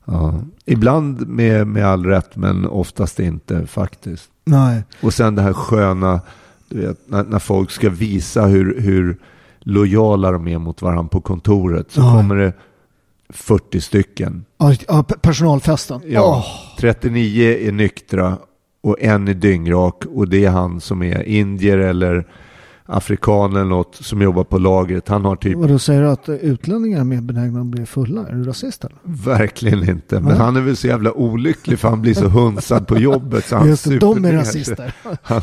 ja. Ibland med, med all rätt, men oftast inte faktiskt. Nej. Och sen det här sköna, du vet, när, när folk ska visa hur, hur lojala de är mot varandra på kontoret. Så Ja. kommer det 40 stycken. Ja, ja, pe- personalfesten. Ja, Åh, 39 är nyktra och en är dyngrak. Och det är han som är indier eller afrikan eller något som jobbar på lagret. Han har typ Vad då säger du att utlänningar är mer benägna att bli fulla? Är du rasist eller? Verkligen inte. Men Nej. han är väl så jävla olycklig för han blir så hunsad på jobbet. Så han Just det, super de är rasister. Han,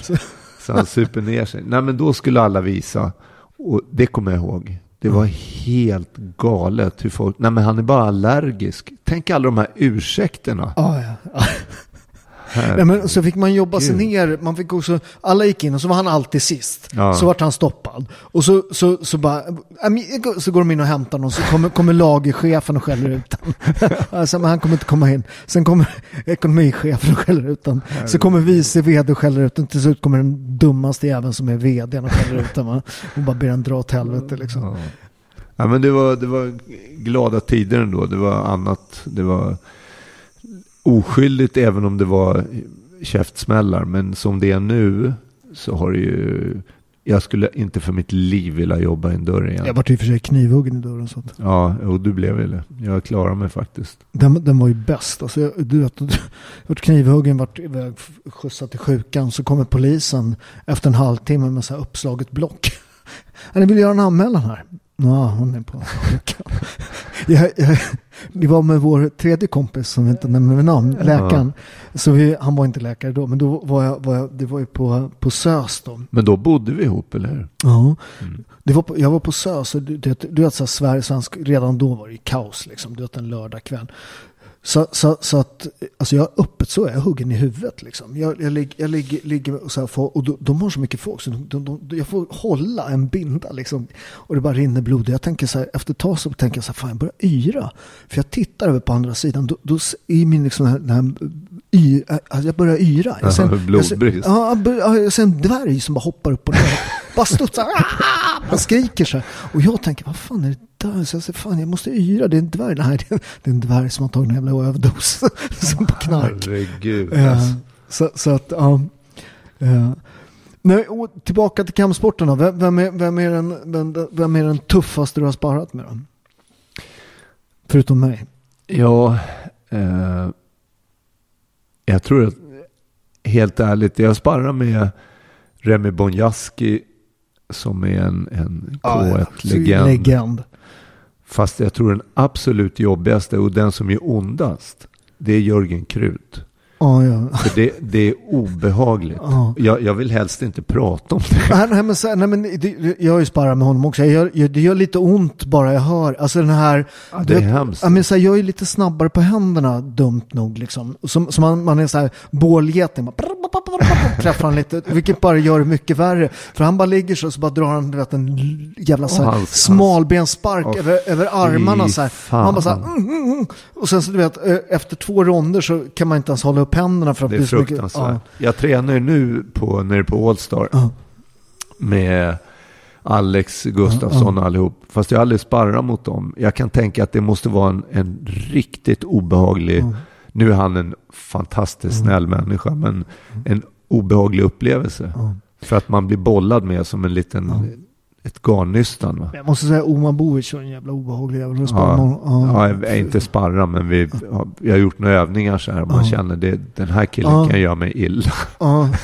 så han super ner sig. Nej men då skulle alla visa. Och det kommer jag ihåg. Det var helt galet hur folk... Nej men han är bara allergisk. Tänk alla de här ursäkterna. Ja, ja. Nej, men så fick man jobba sig ner. Man fick också, alla gick in och så var han alltid sist. Ja. Så vart han stoppad. Och så, så, så, bara, äh, så går de in och hämtar honom. Så kommer, kommer lagerchefen och skäller ut honom. alltså, men han kommer inte komma in. Sen kommer ekonomichefen och skäller ut honom. Så kommer vice vd och skäller ut honom. Till slut kommer den dummaste jäveln som är vd och skäller ut honom. Och bara ber han dra åt helvete liksom. Ja. Ja, men det, var, det var glada tider ändå. Det var annat. Det var oskyldigt även om det var käftsmällar. Men som det är nu så har det ju... Jag skulle inte för mitt liv vilja jobba i en dörr igen. Jag vart i och för sig knivhuggen i dörren. Så att. Ja, och du blev väl det. Jag klarar mig faktiskt. Den, den var ju bäst. Alltså, jag, du vet, jag vart knivhuggen, vart iväg, skjutsad till sjukan. Så kommer polisen efter en halvtimme med så här uppslaget block. Ni vill göra en anmälan här? Ja, hon är på. Jag, jag, Det var med vår tredje kompis som inte nämner namn, läkaren. Så vi, han var inte läkare då, men då var jag, var jag det var ju på, på SÖS då. Men då bodde vi ihop, eller hur? Ja. Det var på, jag var på SÖS och du, du, du vet så här, Sverige, svensk, redan då var det kaos liksom. Du vet en lördagkväll. Så, så, så att, alltså jag öppet så är jag huggen i huvudet liksom. Jag, jag, ligger, jag ligger, ligger och så här, får, och de, de har så mycket folk så de, de, jag får hålla en binda liksom. Och det bara rinner blod. Jag tänker så här, efter ett tag så tänker jag så här, fan jag börjar yra. För jag tittar över på andra sidan, då, då i min liksom, här, den här y, alltså jag börjar yra. Jag ser, Ja, jag ser, blodbrist. ja, jag bör- ja, jag ser en dvärg som bara hoppar upp och ner. bara studsar. Ah! Han skriker så här. Och jag tänker, vad fan är det där? Så jag säger, fan jag måste yra. Det är en dvärg. Nej, det är, det är en dvärg som har tagit en jävla överdos. som på knark. Herregud. Ja, alltså. så, så att, ja. ja. Nej, och tillbaka till kampsporten då. Vem, vem, är, vem, är den, vem, vem är den tuffaste du har sparat med då? Förutom mig. Ja, eh, jag tror att helt ärligt, jag sparrar med Remy Bonjaski som är en, en K1-legend. Legend. Fast jag tror den absolut jobbigaste och den som är ondast, det är Jörgen Krut. Ja, ja. För det, det är obehagligt. Ja. Jag, jag vill helst inte prata om det. Nej, nej, men, så, nej, men det, jag har ju sparat med honom också. Jag gör, jag, det gör lite ont bara jag hör. Alltså den här... Ja, det är vet, hemskt. Ja, men, så här, jag är lite snabbare på händerna, dumt nog. Liksom. Som, som man, man är så här bålgeting. Bara, träffar han lite, vilket bara gör det mycket värre. För han bara ligger så, så bara drar han vet, en jävla så Och här, hans- smalbensspark Åh, över, över armarna. Så här. Man bara så här, mm, mm, mm. Och sen så du vet, eh, efter två ronder så kan man inte ens hålla upp händerna. För att Det är så mycket- fruktansvärt. Jag tränar ju nu på, nere på Allstar Ja. med Alex Gustafsson och allihop. Fast jag har aldrig sparrat mot dem. Jag kan tänka att det måste vara en, en riktigt obehaglig, nu är han en fantastiskt snäll människa, men en obehaglig upplevelse. För att man blir bollad med som en liten, ett garnnystan. Va? Jag måste säga Oman Bovic var en jävla obehaglig jävel. att spela Ja, ja, är inte sparra, men vi har, har gjort några övningar så här. Man Ja. känner det, den här killen Ja. kan göra mig illa. Ja,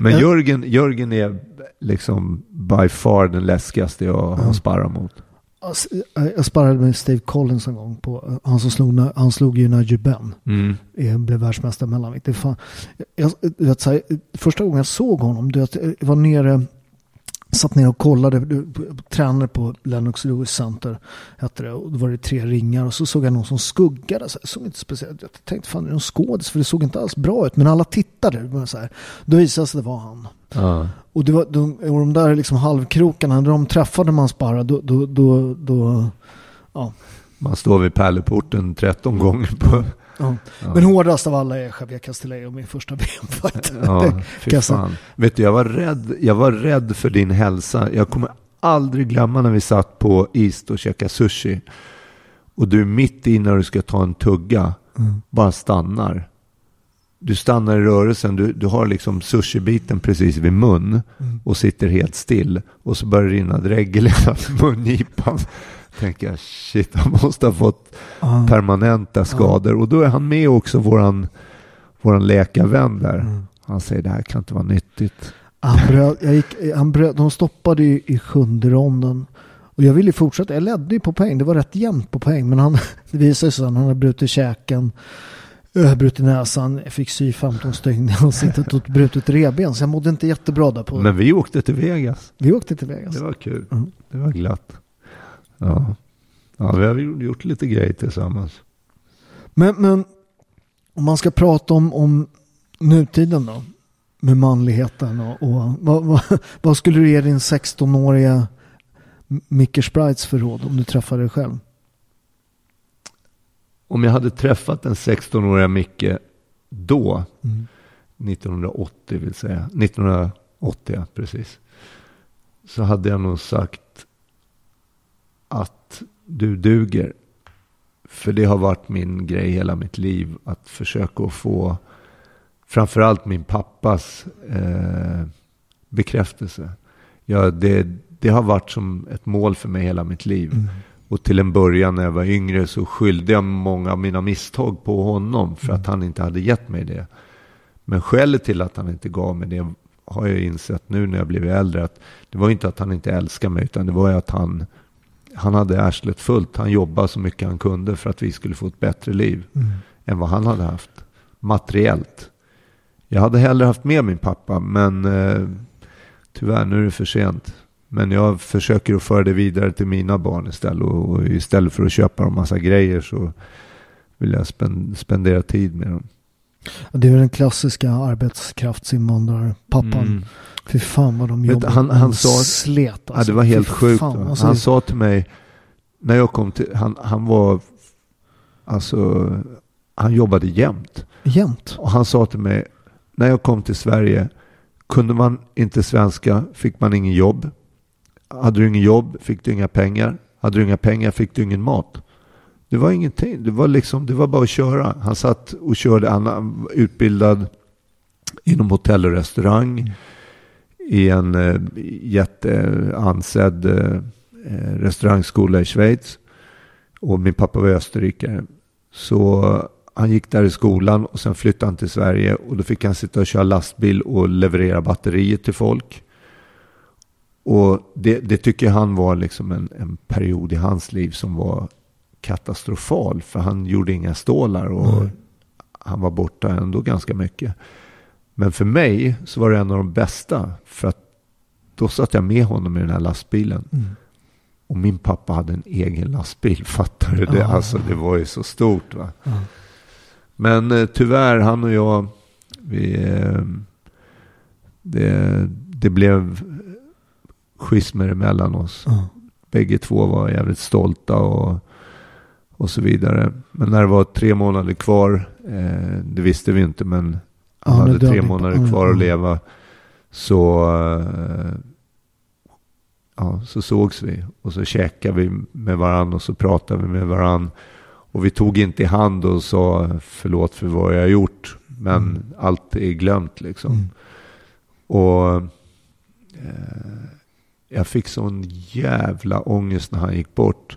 Men Ja. Jörgen, Jörgen är liksom by far den läskigaste jag har sparrat mot. Alltså, Jag sparrade med Steve Collins en gång. På, han, som slog, han slog ju Nigel Benn. Mm. Jag blev världsmästare mellanvikt. Det är fan, jag, du vet, så här, första gången jag såg honom, du vet, jag var nere, satt ner och kollade, tränade på Lennox Lewis Center, hette det, och då var det tre ringar och så såg jag någon som skuggade. Så här, såg inte speciellt, jag tänkte fan det är någon skådis, för det såg inte alls bra ut, men alla tittade. Men så här, då visade det sig att det var han. Ja. Och, det var, de, och de där liksom halvkrokarna, när de träffade man sparrade, då, då, då, då ja. Man står vid pärleporten 13 gånger på... Ja. Ja. Men hårdast av alla är Javier Castillejo, min första VM-fight. Ja. Vet du, jag var, rädd, jag var rädd för din hälsa. Jag kommer aldrig glömma när vi satt på East och käkade sushi. Och du mitt i när du ska ta en tugga bara stannar. Du stannar i rörelsen, du, du har liksom sushibiten precis vid mun och sitter helt still. Och så börjar det rinna dregel i mungipan. Tänker jag, shit, han måste ha fått Ja. permanenta skador. Och då är han med också, våran, våran läkarvän där. Han säger det här kan inte vara nyttigt. Han bröt, jag gick, han bröt, de stoppade i, i sjunde ronden. Och jag ville ju fortsätta. Jag ledde ju på poäng. Det var rätt jämnt på poäng. Men han, det visade sig att han hade brutit käken. Brutit näsan. Fick sy 15 stygn i ansiktet och brutit revben. Så jag mådde inte jättebra där på. Men vi åkte till Vegas. Vi åkte till Vegas. Det var kul. Mm. Det var glatt. Ja. ja, vi har gjort- lite grejer tillsammans. Men, men om man ska prata om, om nutiden då. Med manligheten och, och vad, vad, vad skulle du ge din 16-åriga Micke Sprites för råd om du träffade dig själv? Om jag hade träffat den 16-åriga Micke då, Mm. 1980 vill säga, 1980 ja, precis. Så hade jag nog sagt att du duger. För det har varit min grej hela mitt liv. Att försöka att få framförallt min pappas eh, bekräftelse. Ja, det, det har varit som ett mål för mig hela mitt liv. Mm. Och till en början när jag var yngre så skyllde jag många av mina misstag på honom för att han inte hade gett mig det. Men skälet till att han inte gav mig det har jag insett nu när jag blivit äldre att det var inte att han inte älskar mig utan det var ju att han han hade arslet fullt. Han jobbade så mycket han kunde för att vi skulle få ett bättre liv Mm. än vad han hade haft. Materiellt. Jag hade hellre haft med min pappa, men eh, tyvärr nu är det för sent. Men jag försöker att föra det vidare till mina barn istället. Och, och istället för att köpa dem massa grejer så vill jag spen, spendera tid med dem. Det är den klassiska arbetskraftsinvandrarpappan. Mm. Fy fan vad de jobbar. han- han sa- slet alltså. Ja, det var helt Fy sjukt. fan, alltså, han sa till mig, när jag kom till, han, han var, alltså, han jobbade jämt. Jämt. Och han sa till mig, när jag kom till Sverige, kunde man inte svenska fick man ingen jobb. Hade du ingen jobb fick du inga pengar. Hade du inga pengar fick du ingen mat. Det var ingenting. Det var, liksom, det var bara att köra. Han satt och körde. Han var utbildad inom hotell och restaurang. I en eh, jätteansedd eh, eh, restaurangskola i Schweiz. Och min pappa var österrikare. Så han gick där i skolan och sen flyttade han till Sverige. Och då fick han sitta och köra lastbil och leverera batterier till folk. Och det, det tycker han var liksom en, en period i hans liv som var katastrofal. För han gjorde inga stålar och Nej. han var borta ändå ganska mycket. Men för mig så var det en av de bästa. För att då satt jag med honom i den här lastbilen. Mm. Och min pappa hade en egen lastbil. Fattar du det? Ah. Alltså det var ju så stort va. Ja. Men eh, tyvärr, han och jag, vi, eh, det, det blev schismer emellan oss. Ja. Bägge två var jävligt stolta och, och så vidare. Men när det var tre månader kvar, eh, det visste vi inte, men Han nu hade tre månader kvar att leva. Så, eh, ja, så sågs vi och så käkade vi med varandra och så pratade vi med varandra. Och vi tog inte i hand och sa förlåt för vad jag har gjort. Men Mm. allt är glömt liksom. Mm. Och eh, jag fick sån jävla ångest när han gick bort.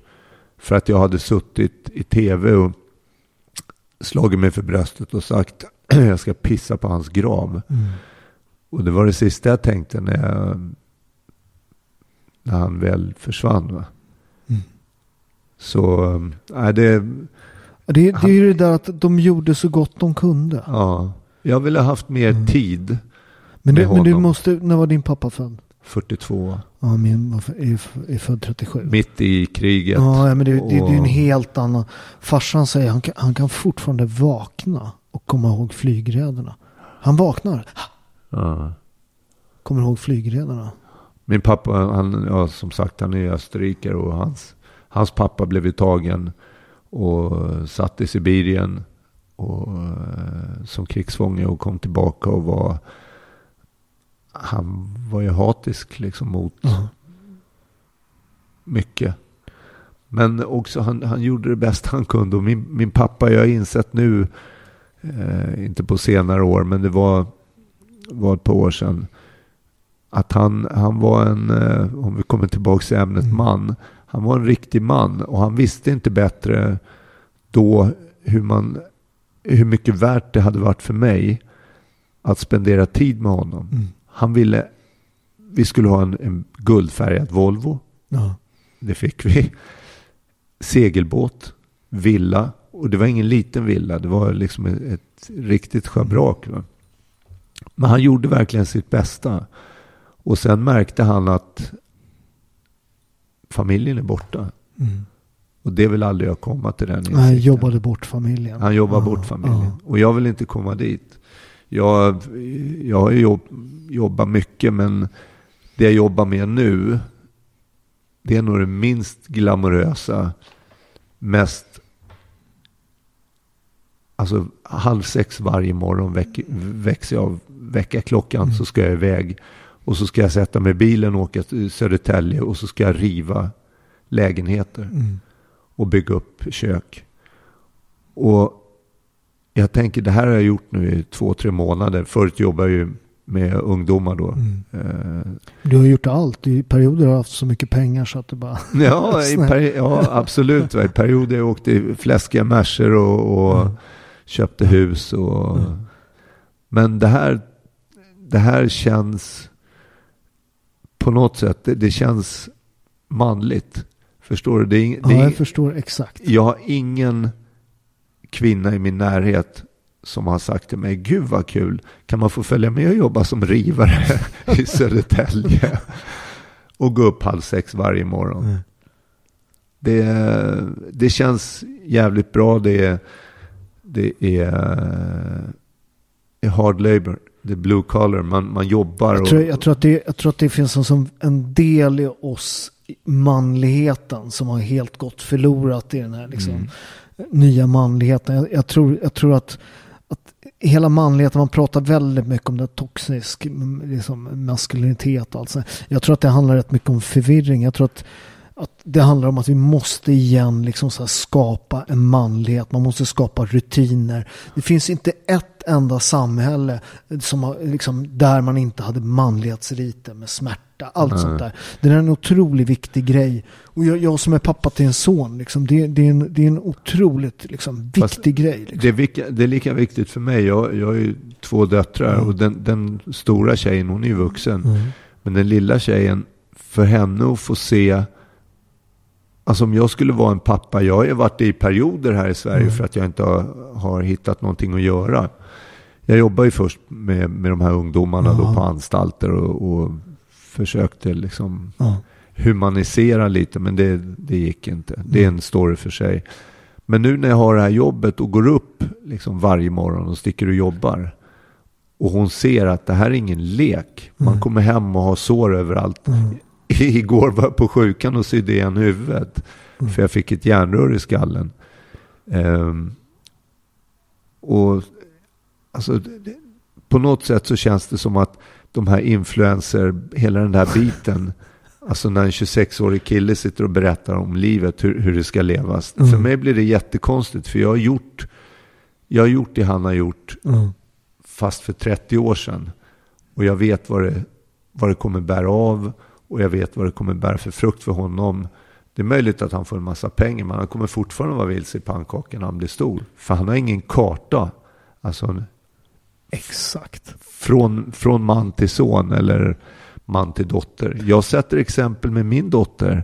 För att jag hade suttit i tv och slagit mig för bröstet och sagt jag ska pissa på hans grav. Mm. Och det var det sista jag tänkte när, jag, när han väl försvann. Va? Mm. Så, nej det, Det, det är ju det där att de gjorde så gott de kunde. ja. Jag ville ha haft mer Mm. tid. Men, du, men du måste, när var din pappa född? 42. Ja, min är, är född 37. Mitt i kriget. Ja, men det, det, det är en helt annan. Farsan säger han kan, han kan fortfarande vakna och komma ihåg flygräderna. Han vaknar, Ja. kommer ihåg flygräderna. Min pappa, han, ja, som sagt, han är österrikare och hans, hans pappa blev ju tagen och satt i Sibirien och, eh, som krigsfånge och kom tillbaka och var han var ju hatisk liksom mot Ja. mycket. Men också han, han gjorde det bästa han kunde. Och min, min pappa, jag har insett nu, eh, inte på senare år, men det var, var ett par år sedan, att han, han var en, eh, om vi kommer tillbaka till ämnet Mm. man, han var en riktig man och han visste inte bättre då hur, man, hur mycket värt det hade varit för mig att spendera tid med honom. Mm. Han ville, vi skulle ha en, en guldfärgad Volvo. Ja. Det fick vi. Segelbåt, villa. Och det var ingen liten villa. Det var liksom ett, ett riktigt schabrak. Va? Men han gjorde verkligen sitt bästa. Och sen märkte han att familjen är borta. Mm. Och det vill aldrig jag komma till den Han insikten. jobbade bort familjen. Han jobbar Ja, bort familjen. ja. Och jag vill inte komma dit. Jag, jag har jobb, jobbat mycket men det jag jobbar med nu det är nog det minst glamorösa, mest Alltså halv sex varje morgon väck, väcks jag av väckarklockan Mm. så ska jag iväg. Och så ska jag sätta mig i bilen och åka till Södertälje och så ska jag riva lägenheter Mm. och bygga upp kök. Och jag tänker, det här har jag gjort nu i två, tre månader. Förut jobbade jag ju med ungdomar då. Mm. Eh, Du har gjort allt. I perioder har du haft så mycket pengar så att det bara... Ja, ja absolut. va. I perioder jag åkte i fläskiga Mercer och, och Mm. köpte hus. Och, Mm. Men det här, det här känns på något sätt, det, det känns manligt. Förstår du? Det är, det är, ja, jag förstår exakt. Jag har ingen kvinna i min närhet som har sagt till mig, gud vad kul, kan man få följa med och jobba som rivare i Södertälje? och gå upp halv sex varje morgon. Mm. Det, det känns jävligt bra. Det är, det är, är hard labor. Det är blue collar. Man, man jobbar. Jag tror, jag, tror att det, jag tror att det finns en, som en del i oss, manligheten, som har helt gått förlorat i den här liksom, mm nya manligheten. Jag, jag, tror, jag tror att hela manligheten, man pratar väldigt mycket om det toxisk liksom, maskulinitet och allt. Jag tror att det handlar rätt mycket om förvirring. Jag tror att, att det handlar om att vi måste igen liksom så skapa en manlighet. Man måste skapa rutiner. Det finns inte ett enda samhälle som, liksom, där man inte hade manlighetsriter med smärta allt mm. sånt där. Det är en otroligt viktig grej. Och jag, jag som är pappa till en son, liksom, det, det, är, en, det är en otroligt liksom, viktig Fast grej. Liksom. Det, är vika, det är lika viktigt för mig. Jag, jag har ju två döttrar mm. och den, den, stora tjejen, hon är ju vuxen. Mm. Men den lilla tjejen, för henne att få se Alltså om jag skulle vara en pappa, jag har ju varit i perioder här i Sverige mm. för att jag inte har, har, hittat någonting att göra. Jag jobbar ju först med, med de här ungdomarna då på anstalter och, och försökte liksom ja. humanisera lite, men det, det gick inte. Det är en story för sig. Men nu när jag har det här jobbet och går upp liksom varje morgon och sticker och jobbar och hon ser att det här är ingen lek. Man mm. kommer hem och har sår överallt. Igår var jag på sjukan och sydde igen huvudet. Mm. För jag fick ett järnrör i skallen. Um, och alltså, på något sätt så känns det som att de här influencer, hela den där biten. Alltså när en 26-årig kille sitter och berättar om livet, hur, hur det ska levas. Mm. För mig blir det jättekonstigt, för jag har gjort, jag har gjort det han har gjort, mm. fast för 30 år sedan. Och jag vet vad det, vad det kommer bära av och jag vet vad det kommer bära för frukt för honom. Det är möjligt att han får en massa pengar, men han kommer fortfarande vara vilse i pannkakan när han blir stor. För han har ingen karta. Alltså, Exakt. Från, från man till son eller man till dotter. Jag sätter exempel med min dotter,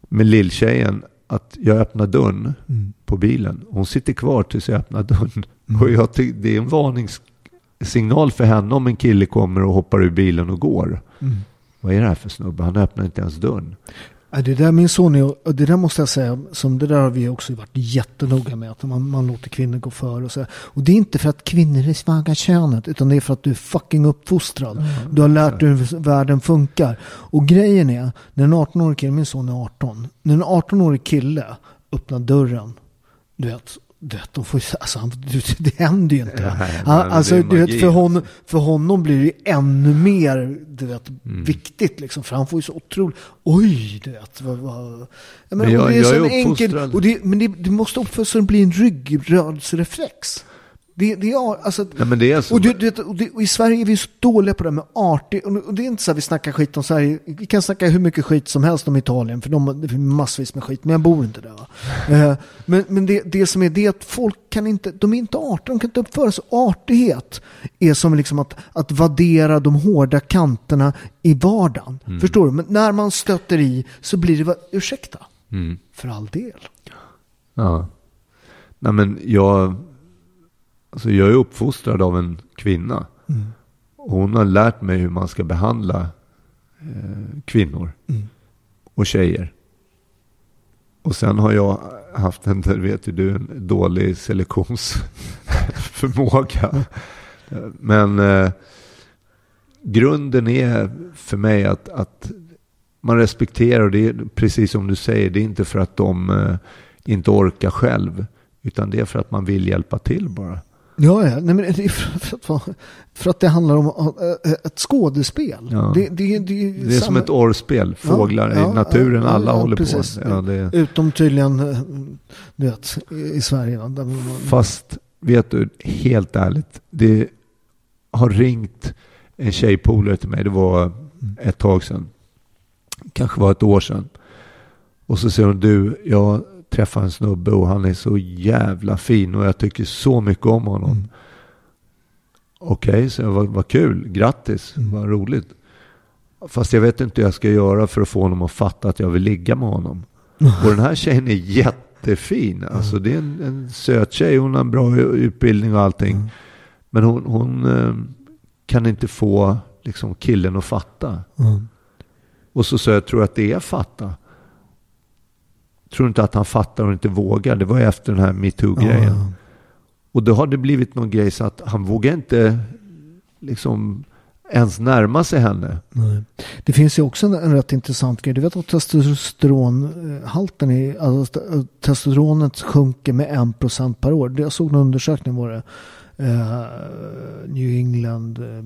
med lilltjejen, att jag öppnar dörren mm. på bilen. Hon sitter kvar tills jag öppnar dörren. Mm. Och jag det är en varningssignal för henne om en kille kommer och hoppar ur bilen och går. Mm. Vad är det här för snubbe? Han öppnar inte ens dörren. Det där min son är, det där måste jag säga, som det där har vi också varit jättenoga med. Att man, man låter kvinnor gå före och så. Och det är inte för att kvinnor är svaga könet, utan det är för att du är fucking uppfostrad. Mm, du har lärt dig hur världen funkar. Och grejen är, när en 18-årig kille, min son är 18, när en 18-årig kille öppnar dörren, du vet, vet, de får, alltså, det händer ju inte. Nej, han, alltså, du vet, för, honom, för honom blir det ännu mer du vet, mm. viktigt. Liksom, för han får ju så otroligt, oj, du vet. Vad, vad. Men, men jag, det är jag är enkel, och det, Men det, det måste uppföras så det blir en ryggrörelsereflex. Det, det är, alltså, Nej, men det är så. Och, det, det, och, det, och, i Sverige är vi så dåliga på det här med artig. Och det är inte så att vi snackar skit om Sverige. Vi kan snacka hur mycket skit som helst om Italien. För de har massvis med skit. Men jag bor inte där. Uh, men men det, det som är det att folk kan inte, de är inte artiga. De kan inte uppföra sig. Artighet är som liksom att, att vaddera de hårda kanterna i vardagen. Mm. Förstår du? Men när man stöter i så blir det, ursäkta. Mm. För all del. Ja. Nej men jag Alltså jag är uppfostrad av en kvinna. Mm. Och hon har lärt mig hur man ska behandla eh, kvinnor mm. och tjejer. Och sen har jag haft en, vet du, en dålig selektionsförmåga. Men eh, grunden är för mig att, att man respekterar, och det är precis som du säger, det är inte för att de eh, inte orkar själv. Utan det är för att man vill hjälpa till bara. Ja, ja. Nej, men för, att, för att det handlar om äh, ett skådespel. Ja. Det, det, det, det, är samma... som ett orrspel. Fåglar ja, i naturen, ja, alla håller precis. på. Utom tydligen äh, du vet, i Sverige. Man... Fast, vet du, helt ärligt. Det har ringt en tjejpolare till mig. Det var ett tag sedan. Kanske var ett år sedan. Och så säger hon, du, jag träffade en snubbe och han är så jävla fin och jag tycker så mycket om honom. Mm. Okej, okay, så vad, vad kul, grattis, mm. vad roligt. Fast jag vet inte hur jag ska göra för att få honom att fatta att jag vill ligga med honom. Och den här tjejen är jättefin. Alltså det är en, en söt tjej, hon har en bra utbildning och allting. Mm. Men hon, hon eh, kan inte få liksom, killen att fatta. Mm. Och så sa jag, tror att det är fatta? Tror inte att han fattar och inte vågar. Det var ju efter den här metoo-grejen. Ja. Och då har det blivit någon grej så att han vågar inte liksom ens närma sig henne. Nej. Det finns ju också en, en rätt intressant grej. Du vet att testosteronhalten i, alltså, st- testosteronet sjunker med 1% per år. Jag såg en undersökning var det. Eh, New England. eh,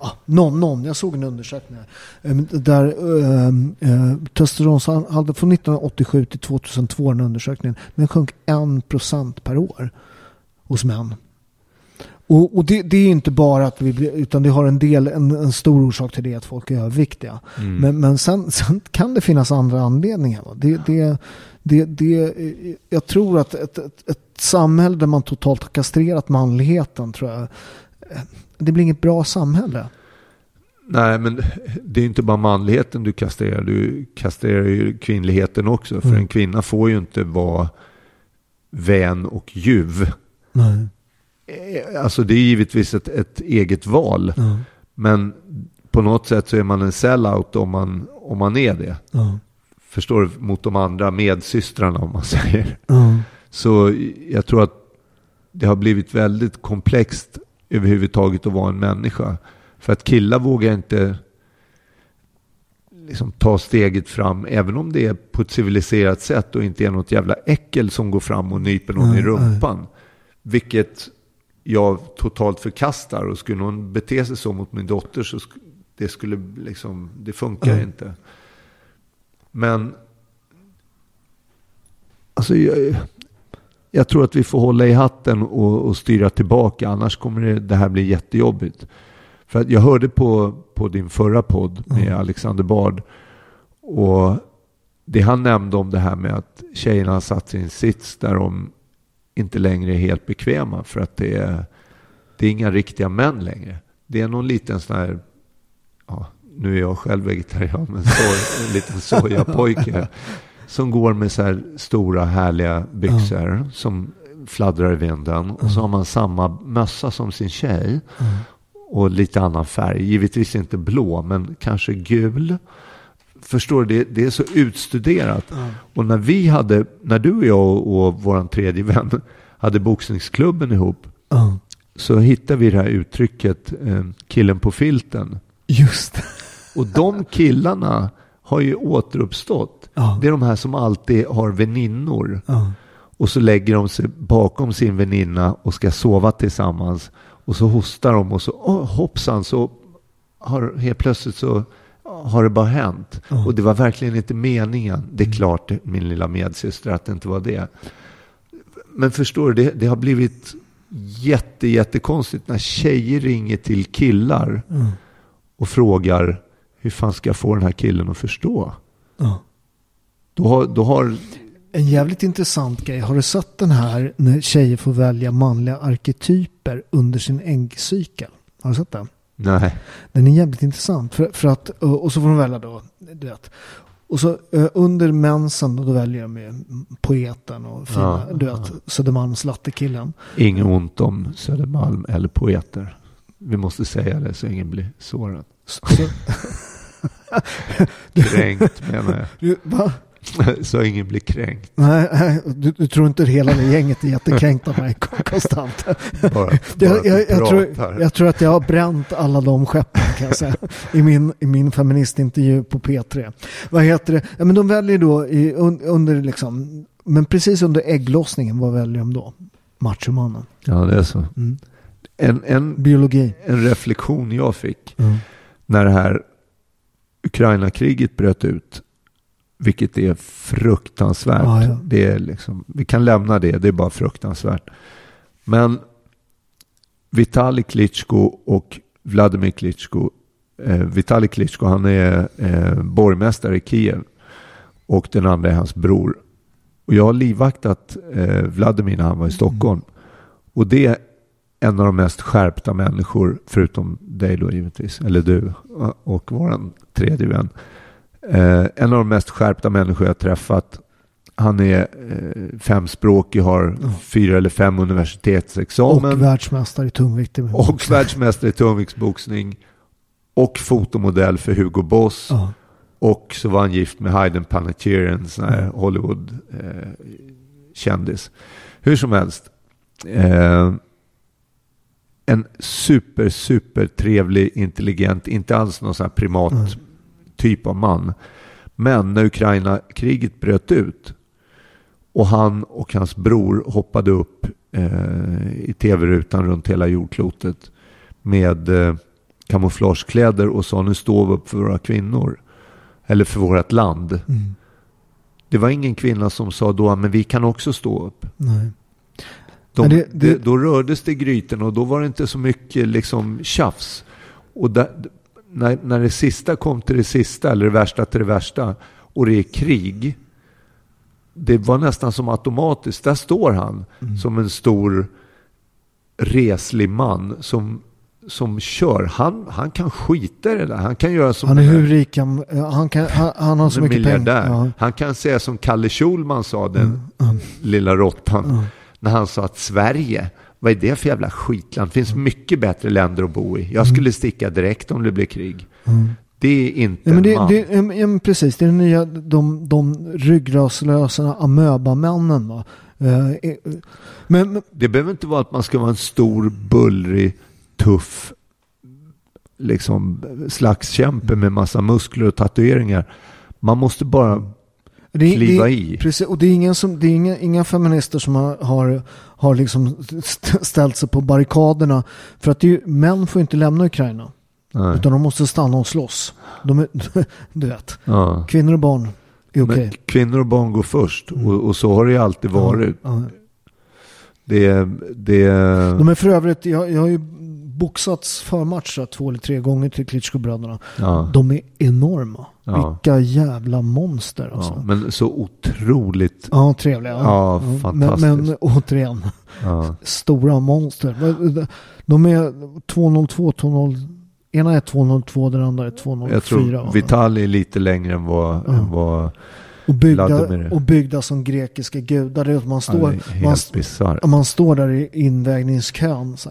ja, någon, någon, jag såg en undersökning. här. Eh, där eh, testosteronhalten från 1987 till 2002 den undersökningen. Den sjönk 1% per år hos män. Och, och det, det är inte bara att vi utan det har en del, en, en stor orsak till det att folk är överviktiga. Men, men sen, sen kan det finnas andra anledningar. Va? Det, det, det, det, jag tror att ett, ett, ett samhälle där man totalt har kastrerat manligheten tror jag, det blir inget bra samhälle. Nej, men det är inte bara manligheten du kastrerar. Du kastrerar ju kvinnligheten också. För Mm. en kvinna får ju inte vara vän och ljuv. Nej. Eh, Alltså det är givetvis ett, ett eget val. Ja, Men på något sätt så är man en sellout om man, om man är det. ja, Förstår du? Mot de andra medsystrarna om man säger. ja, Så jag tror att det har blivit väldigt komplext överhuvudtaget att vara en människa. För att killar vågar inte liksom ta steget fram, även om det är på ett civiliserat sätt och inte är något jävla äckel som går fram och nyper någon Nej, i rumpan. Vilket jag totalt förkastar och skulle någon bete sig så mot min dotter så sk- det skulle liksom, det funkar Ja. inte. Men alltså jag, jag tror att vi får hålla i hatten och, och styra tillbaka. Annars kommer det, det här bli jättejobbigt. För att jag hörde på, på din förra podd med Alexander Bard. Och det han nämnde om det här med att tjejerna har satt en sits där de inte längre är helt bekväma. För att det är, det är inga riktiga män längre. Det är någon liten sån här, nu är jag själv vegetarian, men så, en liten sojapojke. Som går med så här stora härliga byxor som fladdrar i vinden. Och så har man samma mössa som sin tjej. Och lite annan färg. Givetvis inte blå, men kanske gul. Förstår du? Det, det är så utstuderat. Och när vi hade, när du och jag och, och vår tredje vän hade boxningsklubben ihop. Så hittade vi det här uttrycket, eh, killen på filten. Just det. Och de killarna har ju återuppstått. Ja. Det är de här som alltid har väninnor. Ja. Och så lägger de sig bakom sin väninna och ska sova tillsammans. Och så hostar de och så oh, hoppsan så har helt plötsligt så har det bara hänt. Ja. Och det var verkligen inte meningen. Det är klart min lilla medsyster att det inte var det. Men förstår du, det, det har blivit jätte, jättekonstigt när tjejer ringer till killar Mm. och frågar hur fan ska jag få den här killen att förstå? Ja. Då har, då har En jävligt intressant grej. Har du sett den här när tjejer får välja manliga arketyper under sin äggcykel? Har du sett den? nej, Den är jävligt intressant. För, för att, och så får de välja då, du vet. Och så eh, under mensen då, väljer de ju poeten och fina, Ja, du vet, Södermalms lattekillen. inget ont om Södermalm eller poeter. Vi måste säga det så ingen blir sårad. Så, Kränkt menar jag. du, va? Så ingen blir kränkt. Nej, nej, du, du tror inte hela det gänget är jättekränkt av mig konstant. Bara, bara Jag, jag, jag, tror, jag tror att jag har bränt alla de skeppen kan jag säga. I min, i min feministintervju på P3. Vad heter det? Ja, men de väljer då i, un, under liksom, men precis under ägglossningen, vad väljer de då? Machomannen. Ja, det är så. Mm. En, en, Biologi. en reflektion jag fick Mm. när det här Ukraina-kriget bröt ut. Vilket är fruktansvärt. Ja, ja. Det är liksom, vi kan lämna det, det är bara fruktansvärt. Men Vitali Klitschko och Vladimir Klitschko. Eh, Vitali Klitschko han är eh, borgmästare i Kiev. Och den andra är hans bror. Och jag har livvaktat eh, Vladimir när han var i Stockholm. Och det en av de mest skärpta människor, förutom dig då givetvis, eller du och vår tredje vän. Eh, en av de mest skärpta människor jag träffat. Han är eh, femspråkig, har fyra eller fem universitetsexamen. Och världsmästare i tungvikt. Och världsmästare i tungviktsboxning. Och fotomodell för Hugo Boss. Ja. Och så var han gift med Hayden Panettiere, en sån här Hollywood-kändis. Hur som helst. Eh, en super, super trevlig, intelligent, inte alls någon sån här primat typ av man. Men när Ukraina-kriget bröt ut och han och hans bror hoppade upp eh, i tv-rutan runt hela jordklotet med eh, kamouflagekläder och sa nu står vi upp för våra kvinnor. Eller för vårt land. Mm. Det var ingen kvinna som sa då, men vi kan också stå upp. Nej. De, det- det- då rördes det i grytorna och då var det inte så mycket liksom tjafs. Och där, när, när det sista kom till det sista, eller det värsta till det värsta, och det är krig. Det var nästan som automatiskt. Där står han Mm. som en stor reslig man som, som kör. Han, han kan skita i det där. Han kan göra som Han är hur rik han, han, kan, han, han har så mycket pengar. Ja. Han kan säga som Kalle Schulman sa, den Mm. lilla råttan. När han sa att Sverige, vad är det för jävla skitland? Det finns mycket bättre länder att bo i. Jag skulle sticka direkt om det blir krig. Det är inte Mm. Ja, men en det, man. det, ja, men precis, det är den nya, de, de ryggraslösa amöbamännen. Va? Eh, eh, Men, men Det behöver inte vara att man ska vara en stor, bullrig, tuff liksom, slagskämpe med massa muskler och tatueringar. Man måste bara det, kliva det, i. Precis, och det är, ingen som, det är inga, inga feminister som har, har, har liksom st- ställt sig på barrikaderna. För att det är, ju- män får inte lämna Ukraina. Nej. Utan de måste stanna och slåss. De är, du vet, Ja. kvinnor och barn är okej. Men kvinnor och barn går först och, och så har det ju alltid varit. Ja. Det, det, De är för övrigt, jag, jag har ju boxats förmatch två eller tre gånger till Klitschko-bröderna. ja, De är enorma. Ja. Vilka jävla monster alltså. ja, men så otroligt. Ja, trevliga. Ja, Men, fantastiskt. men återigen, Ja. stora monster. De är 202, 202. Ena är 202, den andra är 204. Jag tror Vitali är lite längre än vad, än vad och, byggda, och byggda som grekiska gudar. Det är att man ja, står, det är man, man står där i invägningskön. Så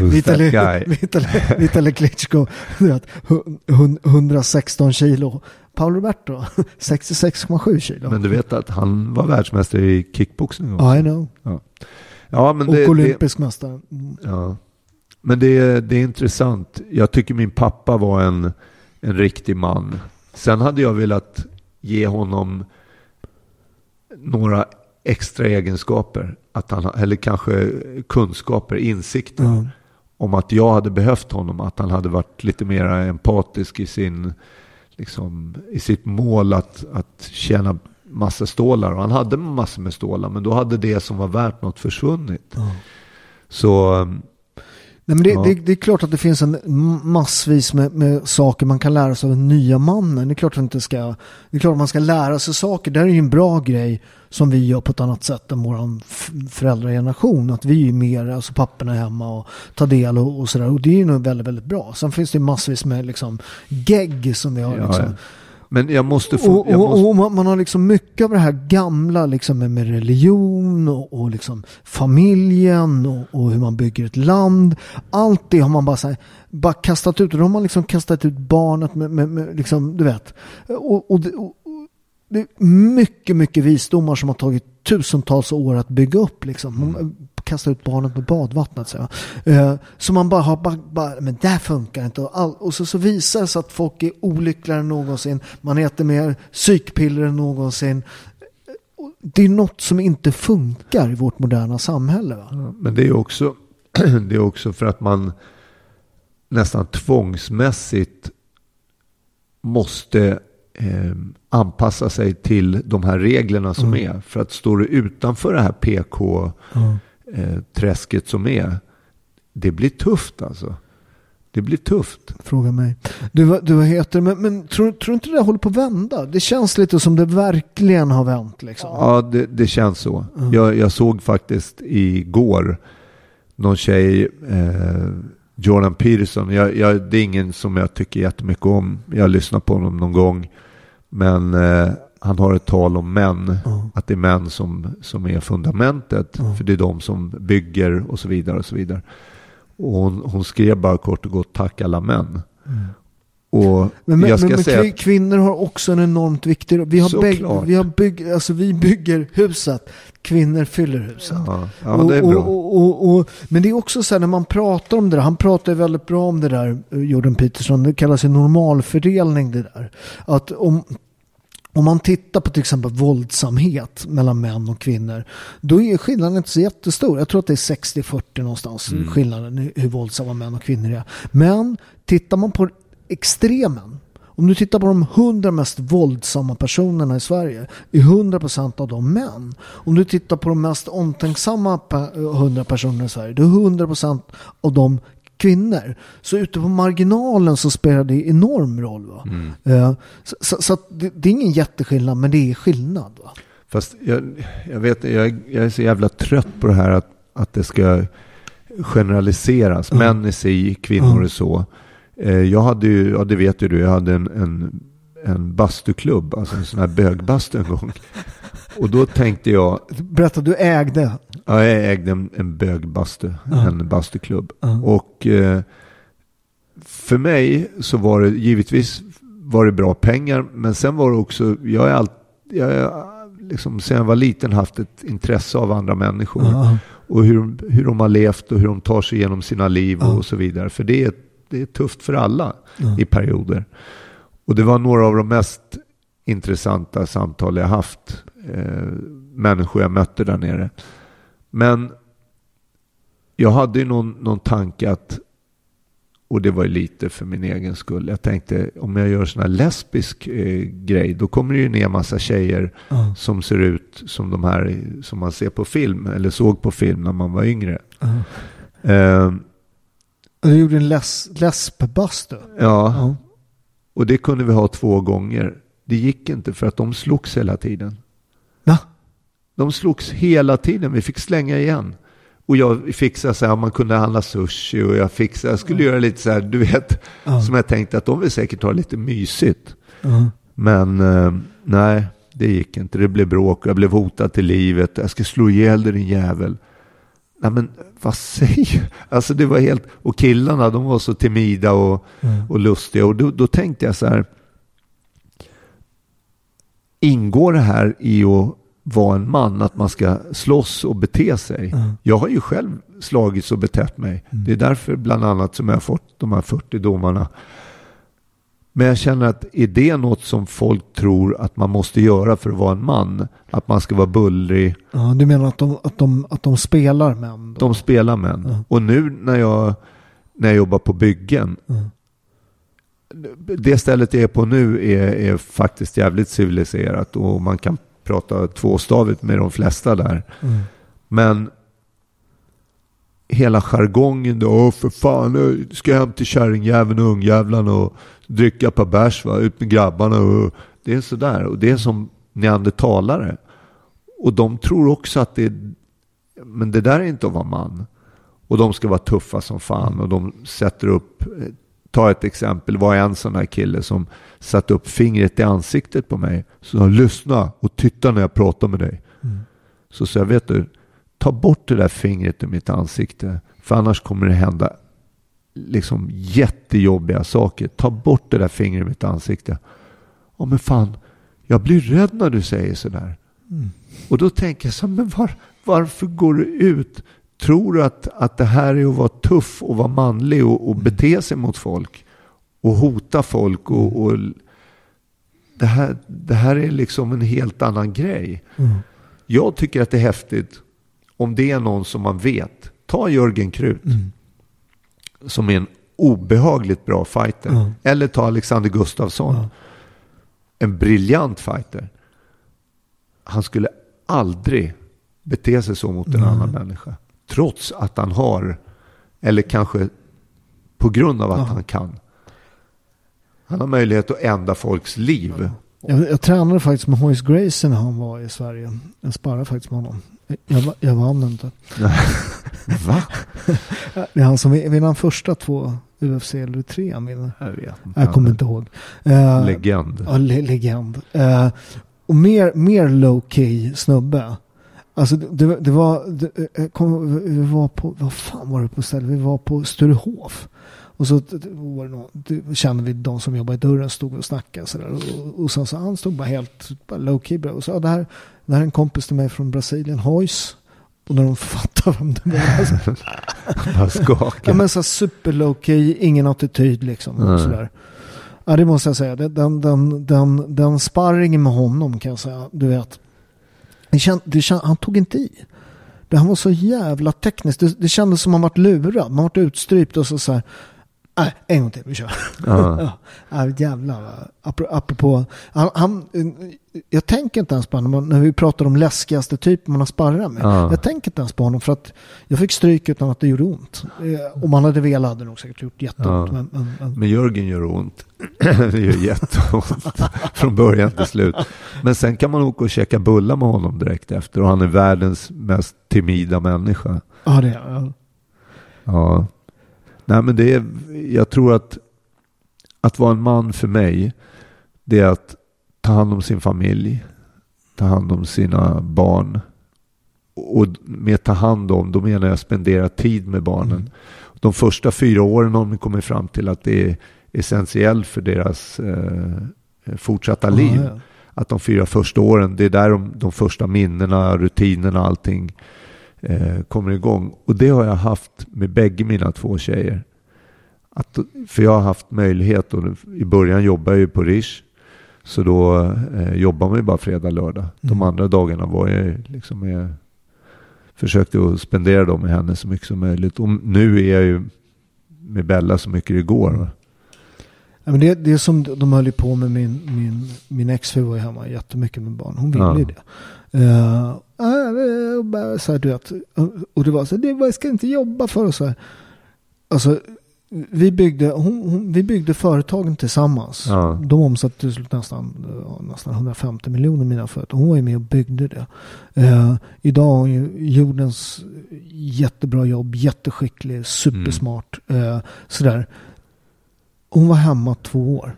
Vitali, Klitschko, du vet, hu- hun- 116 kilo. Paolo Roberto, 66,7 kilo. Men du vet att han var världsmästare i kickboxning också. I know. Ja, men Och det, det, olympisk mästare. Mm. ja. men det, det är intressant. Jag tycker min pappa var en, en riktig man. Sen hade jag velat ge honom några extra egenskaper. Att han, eller kanske kunskaper, insikter. Ja. Om att jag hade behövt honom. Att han hade varit lite mer empatisk i, sin, liksom, i sitt mål att, att tjäna massa stålar. Och han hade massor med stålar. Men då hade det som var värt något försvunnit. Så um, Nej, men det, Ja. det, det är klart att det finns en massvis med, med saker man kan lära sig av den nya mannen. Det är klart att, inte ska, det är klart man ska lära sig saker. Det är ju en bra grej som vi gör på ett annat sätt än vår föräldrageneration. Att vi är mer, alltså papporna är hemma och tar del och, och sådär. Och det är ju nog väldigt, väldigt bra. Sen finns det massvis med liksom gegg som vi har. Ja, liksom. ja. Men jag måste få... Och, jag måste, och man, man har liksom mycket av det här gamla liksom med, religion och, och liksom familjen och, hur man bygger ett land. Allt det har man bara, här, bara kastat ut. Och då har man liksom kastat ut barnet med, med, med liksom, du vet. Och, det, och, och det är mycket, mycket visdomar som har tagit tusentals år att bygga upp. Liksom. Man kastar ut barnet med badvattnet. Så, eh, så man bara har, bara, bara, men det här funkar inte. Och, all, och så, så visar det sig att folk är olyckligare än någonsin. Man äter mer psykpiller än någonsin. Det är något som inte funkar i vårt moderna samhälle. Va? men det är också, det är också för att man nästan tvångsmässigt måste eh, anpassa sig till de här reglerna som är. För att står du utanför det här PK-träsket som är, det blir tufft alltså. Det blir tufft. Fråga mig. Du, du vad heter det? Men, men tror, tror inte det där håller på att vända? Det känns lite som det verkligen har vänt. Liksom. Ja, det, det känns så. Jag, jag såg faktiskt igår någon tjej eh, Jordan Peterson, jag, jag, det är ingen som jag tycker jättemycket om. Jag lyssnar på honom någon gång. Men eh, han har ett tal om män. Ja. Att det är män som, som är fundamentet. Ja. För det är de som bygger och så vidare. Och så vidare. Och hon, hon skrev bara kort och gott tack alla män. Och Mm. Men, men, jag ska men, men säga kvi- att, kvinnor har också en enormt viktig roll. Vi, har bägg, vi, har bygg, alltså vi bygger huset, kvinnor fyller huset. ja, ja, det är och, bra. Och, och, och, men det är också så här när man pratar om det där, han pratar väldigt bra om det där, eh, Jordan Peterson, det kallas ju normalfördelning det där. Att om, om man tittar på till exempel våldsamhet mellan män och kvinnor, då är skillnaden inte så jättestor. Jag tror att det är 60-40 någonstans, Mm. skillnaden i hur våldsamma män och kvinnor är. Men tittar man på extremen, om du tittar på de 100 mest våldsamma personerna i Sverige, är 100% av dem män. Om du tittar på de mest omtänksamma pe- 100 personerna i Sverige, då är 100% av dem kvinnor. Så ute på marginalen så spelar det enorm roll. Va? Eh, Så, så, så det, det är ingen jätteskillnad, men det är skillnad. Va? Fast jag, jag vet, jag, jag är så jävla trött på det här att, att det ska generaliseras. Män är si, kvinnor Ja. är så. Eh, Jag hade ju, ja det vet ju du, jag hade en, en, en bastuklubb, alltså en sån här bögbastu en gång. Och då tänkte jag, Berätta, du ägde. ja, jag ägde en, en bögbastu, Ja. en bastuklubb. Ja. Och eh, för mig så var det givetvis var det bra pengar, men sen var det också, jag är allt, jag är liksom sen jag var liten haft ett intresse av andra människor. Ja. Och hur, hur de har levt och hur de tar sig igenom sina liv Ja. och så vidare. För det är, det är tufft för alla i perioder. Och det var några av de mest intressanta samtal jag haft. Eh, människor jag mötte där nere. Men jag hade ju någon, någon tanke att, och det var ju lite för min egen skull. Jag tänkte om jag gör sån här lesbisk eh, grej, då kommer det ju ner massa tjejer Ja. som ser ut som de här som man ser på film eller såg på film när man var yngre. Ja. Eh, Du gjorde en les, lesbbastu. Ja. Och det kunde vi ha två gånger. Det gick inte för att de slogs hela tiden. Va? De slogs hela tiden. Vi fick slänga igen. Och jag fixade så här, man kunde handla sushi och jag fixade, jag skulle göra lite så här, du vet, Ja. som jag tänkte att de vill säkert ha lite mysigt. Ja. Men eh, nej, det gick inte. Det blev bråk och jag blev hotad till livet. Jag ska slå ihjäl dig din jävel. Nej men vad säger Alltså det var helt, och killarna de var så timida och, Mm. och lustiga. Och då, då tänkte jag så här. Ingår det här i att vara en man, att man ska slåss och bete sig? Mm. Jag har ju själv slagits och betett mig. Det är därför bland annat som jag har fått de här 40 domarna. Men jag känner att är det något som folk tror att man måste göra för att vara en man? Att man ska vara bullrig. Ja, du menar att de, att de, att de spelar män? Då? De spelar män. Ja. Och nu när jag, när jag jobbar på byggen. Mm. Det stället jag är på nu är, är faktiskt jävligt civiliserat. Och man kan prata tvåstavigt med de flesta där. Mm. Men hela jargongen då, åh för fan, nu ska jag hem till kärringjäveln och ungjävlarna och dricka ett par bärs va, ut med grabbarna och det är sådär. Och det är som neandertalare. Och de tror också att det är, men det där är inte att vara man. Och de ska vara tuffa som fan och de sätter upp, ta ett exempel, var en sån här kille som satte upp fingret i ansiktet på mig. Så sa, lyssna och titta när jag pratar med dig. Så sa jag, vet du, ta bort det där fingret ur mitt ansikte. För annars kommer det hända liksom jättejobbiga saker. Ta bort det där fingret ur mitt ansikte. Ja men fan, jag blir rädd när du säger sådär. Och då tänker jag så men var, varför går du ut? Tror du att, att det här är att vara tuff och vara manlig och, och bete sig mot folk? Och hota folk och, och det, här, det här är liksom en helt annan grej. Mm. Jag tycker att det är häftigt om det är någon som man vet. Ta Jörgen Krut. Mm. Som är en obehagligt bra fighter. Ja. Eller ta Alexander Gustafsson. Ja. En briljant fighter. Han skulle aldrig bete sig så mot en annan människa. Trots att han har, eller kanske på grund av att han kan. Han har möjlighet att ändra folks liv. Jag, jag tränade faktiskt med Hoist Gracie när han var i Sverige. Jag sparrade faktiskt med honom. Jag, jag vann inte. Va? Det är han som vinner de första två UFC eller tre han. Jag vet inte. Jag kommer inte ihåg. Uh, Legend. Ja, le legend. Uh, och mer, mer low key snubbe. Alltså det, det var, det, kom, vi var på, vad fan var det på stället? Vi var på Sturehof. Och så var det någon, kände vi de som jobbade i dörren stod och snackade sådär. Och, och sen så han stod bara helt bara low key bra. Och så, det här, det här är en kompis till mig från Brasilien, Hoys. Och när de fattar vem det var. Alltså. Bara skakar. ja men så super low key, ingen attityd liksom. Och sådär. Ja det måste jag säga. Den, den, den, den sparringen med honom kan jag säga. Du vet. Det känd, det känd, han tog inte i. Det, han var så jävla tekniskt. Det, det kändes som han varit lurad. Man varit utstrypt och så, så här. Nej, en gång till, vi kör. Ja. ja, jävlar. Apropå, han, han, jag tänker inte ens på honom när vi pratar om läskigaste typen man har sparrat med. Ja. Jag tänker inte ens på honom för att jag fick stryk utan att det gjorde ont. Eh, Om man hade velat hade det nog säkert gjort jätteont. Ja. Men, men, men, Men Jörgen gör ont. det gör jätteont från början till slut. Men sen kan man åka och käka bullar med honom direkt efter. Och han är världens mest timida människa. ja, det är ja. Nej men det är, jag tror att att vara en man för mig, det är att ta hand om sin familj, ta hand om sina barn. Och med ta hand om, då menar jag spendera tid med barnen. Mm. De första fyra åren har de kommit fram till att det är essentiellt för deras eh, fortsatta liv. Ja, ja. Att de fyra första åren, det är där de, de första minnena, rutinerna, allting eh, kommer igång. Och det har jag haft med bägge mina två tjejer. Att, för jag har haft möjlighet, och i början jobbade jag ju på Rish. Så då eh, jobbar man ju bara fredag, lördag. De Mm. andra dagarna var jag liksom med, försökte att spendera dem med henne så mycket som möjligt. Och nu är jag ju med Bella så mycket det går. va. Ja, men det, det är som de höll på med min, min, min exfru var ju hemma jättemycket med barn. Hon ville Ja. ju det. Uh, uh, så här, du vet. Och det var så här, jag ska inte jobba för och så här. Alltså, vi byggde, hon, hon, vi byggde företagen tillsammans. Ja. De omsatte nästan, nästan 150 miljoner mina företag. Hon var ju med och byggde det. Eh, idag har hon ju jordens jättebra jobb, jätteskicklig, supersmart. Eh, sådär. Hon var hemma två år.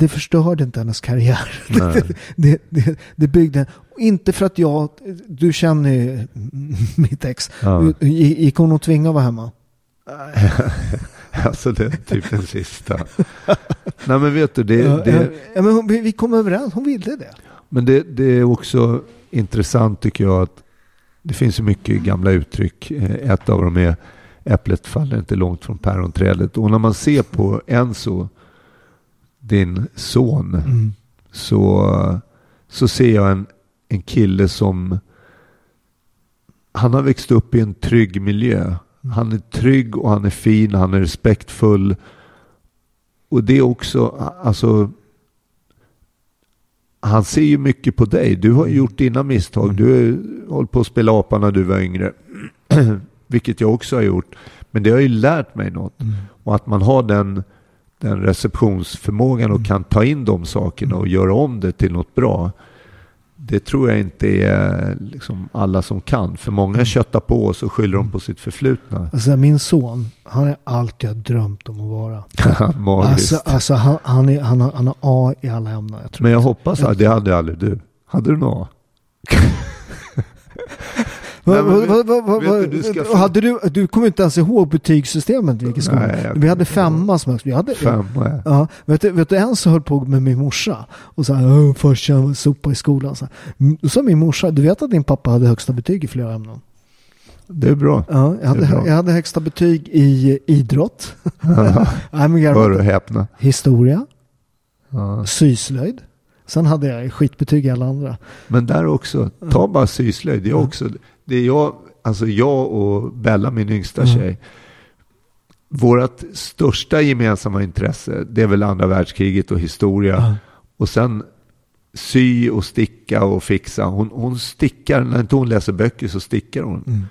Det förstörde inte hennes karriär. Nej. det, det, det byggde, inte för att jag, du känner ju mitt ex. Ja. Gick hon och tvingade att vara hemma? alltså det är typ den sista. Nej men vet du, det, Ja, det, ja, men hon, vi, kom överens, hon ville det. Men det, det är också intressant tycker jag att det finns ju mycket gamla uttryck. Eh, Ett av dem är äpplet faller inte långt från päronträdet. Och när man ser på Enzo, din son, Mm. så, så ser jag en, en kille som han har växt upp i en trygg miljö. Han är trygg och han är fin, han är respektfull. Och det är också, alltså han ser ju mycket på dig. Du har gjort dina misstag. Du har hållit på att spela apa när du var yngre. Vilket jag också har gjort. Men det har ju lärt mig något. Och att man har den, den receptionsförmågan och kan ta in de sakerna och göra om det till något bra. Det tror jag inte är liksom alla som kan. För många köttar på och så skyller de på sitt förflutna. Alltså min son, han är allt jag drömt om att vara. Alltså, alltså han, han, är, han, har, han har A i alla ämnen. Jag Men jag hoppas att det hade aldrig du. Hade du något? Nej, men vet du, ska hade du, du kommer inte ens ihåg betygssystemet i skolan. Nej, jag Vi hade femma som. Vi hade, Femma ja. Ja, vet du, vet du en som höll på med min morsa och sa att farsan sopa i skolan. Så här. Mm, sa min morsa, du vet att din pappa hade högsta betyg i flera ämnen? Det är bra. Ja, jag hade, bra. jag hade högsta betyg i idrott, Nej, men garva Hör och häpna. historia, Ja. syslöjd. Sen hade jag skitbetyg i alla andra. Men där också, ta bara syslöjd. Är också, det är jag, alltså jag och Bella, min yngsta Mm. tjej. Vårt största gemensamma intresse, det är väl andra världskriget och historia. Ja. Och sen sy och sticka och fixa. Hon, hon stickar, när inte hon läser böcker så stickar hon. Mm.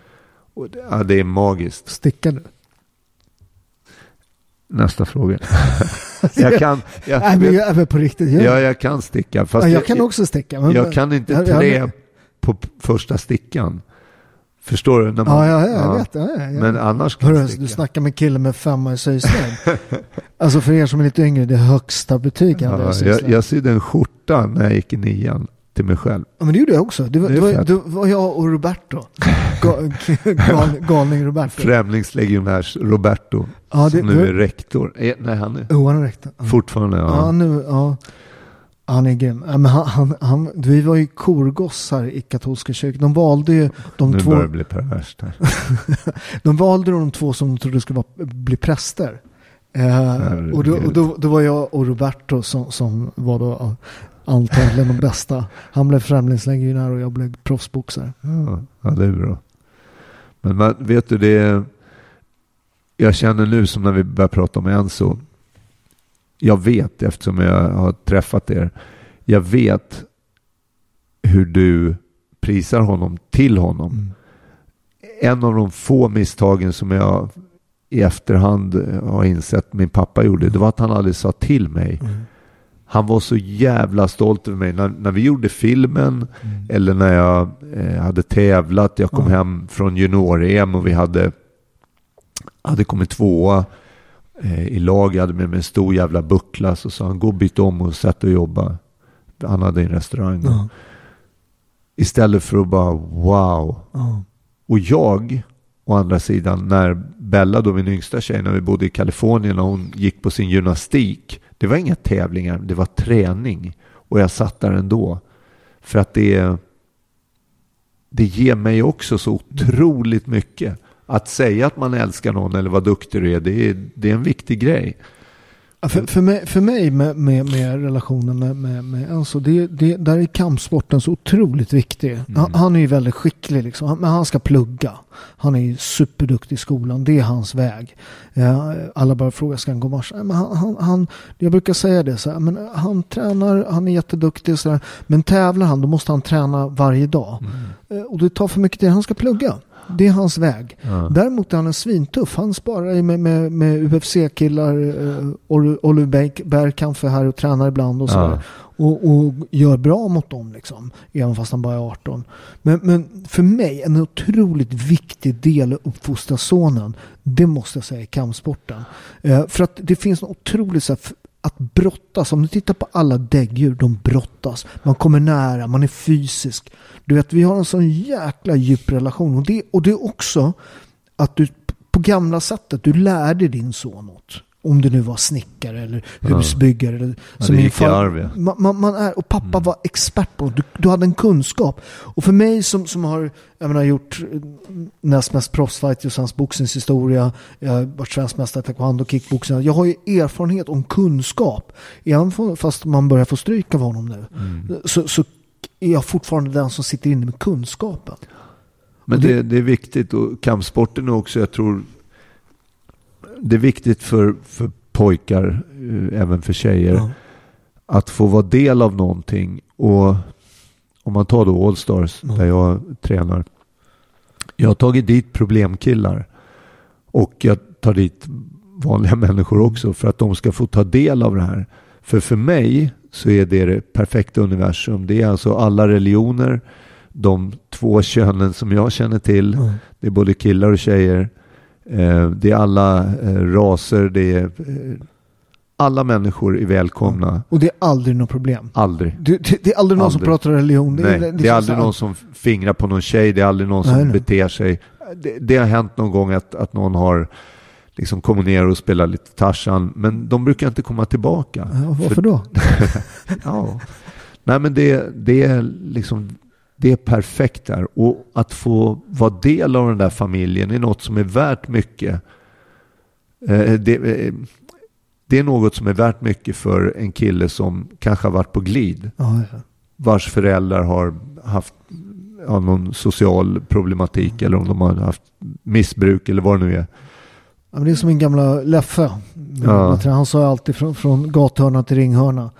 Och det, ja, det är magiskt. Stickar du? Nästa fråga. Jag kan, jag, Nej, men jag väl på riktigt. Jag, ja, jag kan sticka. Fast ja, jag kan också sticka. Men, jag kan inte jag- trä jag- på första stickan. Förstår du? När man, Ja, ja, ja, jag vet. Ja, ja. Men annars kan Hörru, du snackar med en kille med femma i syslöjd. alltså för er som är lite yngre, det är högsta betyg Ja, jag, jag sydde en skjorta när jag gick i nian till mig själv. Ja, men det gjorde jag också. Det var, Det är det var, det var jag och Roberto. Ga, gal, galning Roberto. Främlingslegionärs Roberto, Ja, det- som nu är rektor. Eh, Nej, han är Jo, han räckte. Ja. fortfarande... Ja, Ja. nu, ja. Han är grym. Ja, men han, han, han, vi var ju korgossar i katolska kyrkan. De valde ju de Nu två. börjar det bli perverst här. De valde de två som de trodde skulle vara, bli präster. Eh, och då, och då, då var jag och Roberto som, som var då antagligen de bästa. Han blev främlingslegionär och jag blev proffsboxare. Ja, ja, det är bra. Men man, vet du, det är, Jag känner nu som när vi börjar prata om Enzo. Jag vet, eftersom jag har träffat er. Jag vet hur du prisar honom till honom. Mm. En av de få misstagen som jag i efterhand har insett min pappa gjorde. Det var att han aldrig sa till mig. Mm. Han var så jävla stolt över mig. När, när vi gjorde filmen eller när jag eh, hade tävlat. Jag kom hem från junior-EM och vi hade, hade kommit tvåa i lag. Jag hade med mig en stor jävla buckla. Så sa han, gå och byt om och sätt dig och jobba. Han hade en restaurang. Ja, Istället för att bara wow. ja. Och jag, å andra sidan, när Bella, då min yngsta tjej, när vi bodde i Kalifornien och hon gick på sin gymnastik. Det var inga tävlingar, det var träning. Och jag satt där ändå. För att det, det ger mig också så otroligt mycket. Att säga att man älskar någon eller vad duktig du är, det är, det är en viktig grej. Ja, För, för mig, för mig med, med, med relationen med, med, med Enzo, det, det, där är kampsporten så otroligt viktig. Han, han är ju väldigt skicklig liksom, Han- men han ska plugga. Han är ju superduktig i skolan, det är hans väg. Ja, alla bara frågar, ska han gå? Nej, Men han, han, han, jag brukar säga det så här, men han tränar, han är jätteduktig så där, men tävlar han då måste han träna varje dag. Eh, Och det tar för mycket tid, han ska plugga. Det är hans väg. Ja. Däremot är han en svintuff. Han sparar med, med, med UFC-killar. Uh, Oliver Berg- Bergkampf är här och tränar ibland och sådär. Ja. Och, och gör bra mot dem liksom. Även fast han bara är 18. Men, men för mig en otroligt viktig del att uppfostra sonen. Det måste jag säga är kampsporten. Eh, för att det finns något otroligt så här, att brottas. Om du tittar på alla däggdjur, de brottas. Man kommer nära, man är fysisk. Du vet, vi har en sån jäkla djup relation. Och det, och det är också att du på gamla sättet, du lärde din son något. Om du nu var snickare eller husbyggare. Eller, Ja, som det i far- arv, ja. man, man, man är, och pappa Mm. var expert på det. Du, du hade en kunskap. Och för mig som, som har jag menar, gjort eh, näst mest proffsfight i svensk boxningshistoria. Jag har varit svensk mästare i taekwondo, kickboxing. Jag har ju erfarenhet och kunskap. Även fast man börjar få stryk av honom nu. Mm. Så, så är jag fortfarande den som sitter inne med kunskapen. Men det- det, det är viktigt och kampsporten är också, jag tror, det är viktigt för, för pojkar, eh, även för tjejer, Ja. att få vara del av någonting. Och om man tar då Allstars, Ja. där jag tränar. Jag har tagit dit problemkillar. Och jag tar dit vanliga människor också för att de ska få ta del av det här. För för mig så är det det perfekta universum. Det är alltså alla religioner, de två könen som jag känner till. Ja. Det är både killar och tjejer. Eh, Det är alla eh, raser. Det är, eh, alla människor är välkomna. Och det är aldrig något problem. Aldrig. Det, det, det är aldrig någon som Aldrig. pratar religion. Nej, det, är liksom aldrig någon som fingrar på någon tjej. Det är aldrig någon som Nej, beter sig. Det, det har hänt någon gång att, att någon har liksom kommit ner och spelat lite Tarzan. Men de brukar inte komma tillbaka. Ja, varför För- då? Ja. Nej men det, det är liksom det är perfekt där. Och att få vara del av den där familjen är något som är värt mycket. Eh, Det, eh, det är något som är värt mycket för en kille som kanske har varit på glid. Ja, ja. Vars föräldrar har haft ja, någon social problematik eller om de har haft missbruk eller vad det nu är. Ja, det är som min gamla Leffe. Ja. Han sa alltid från, från gathörna till ringhörna.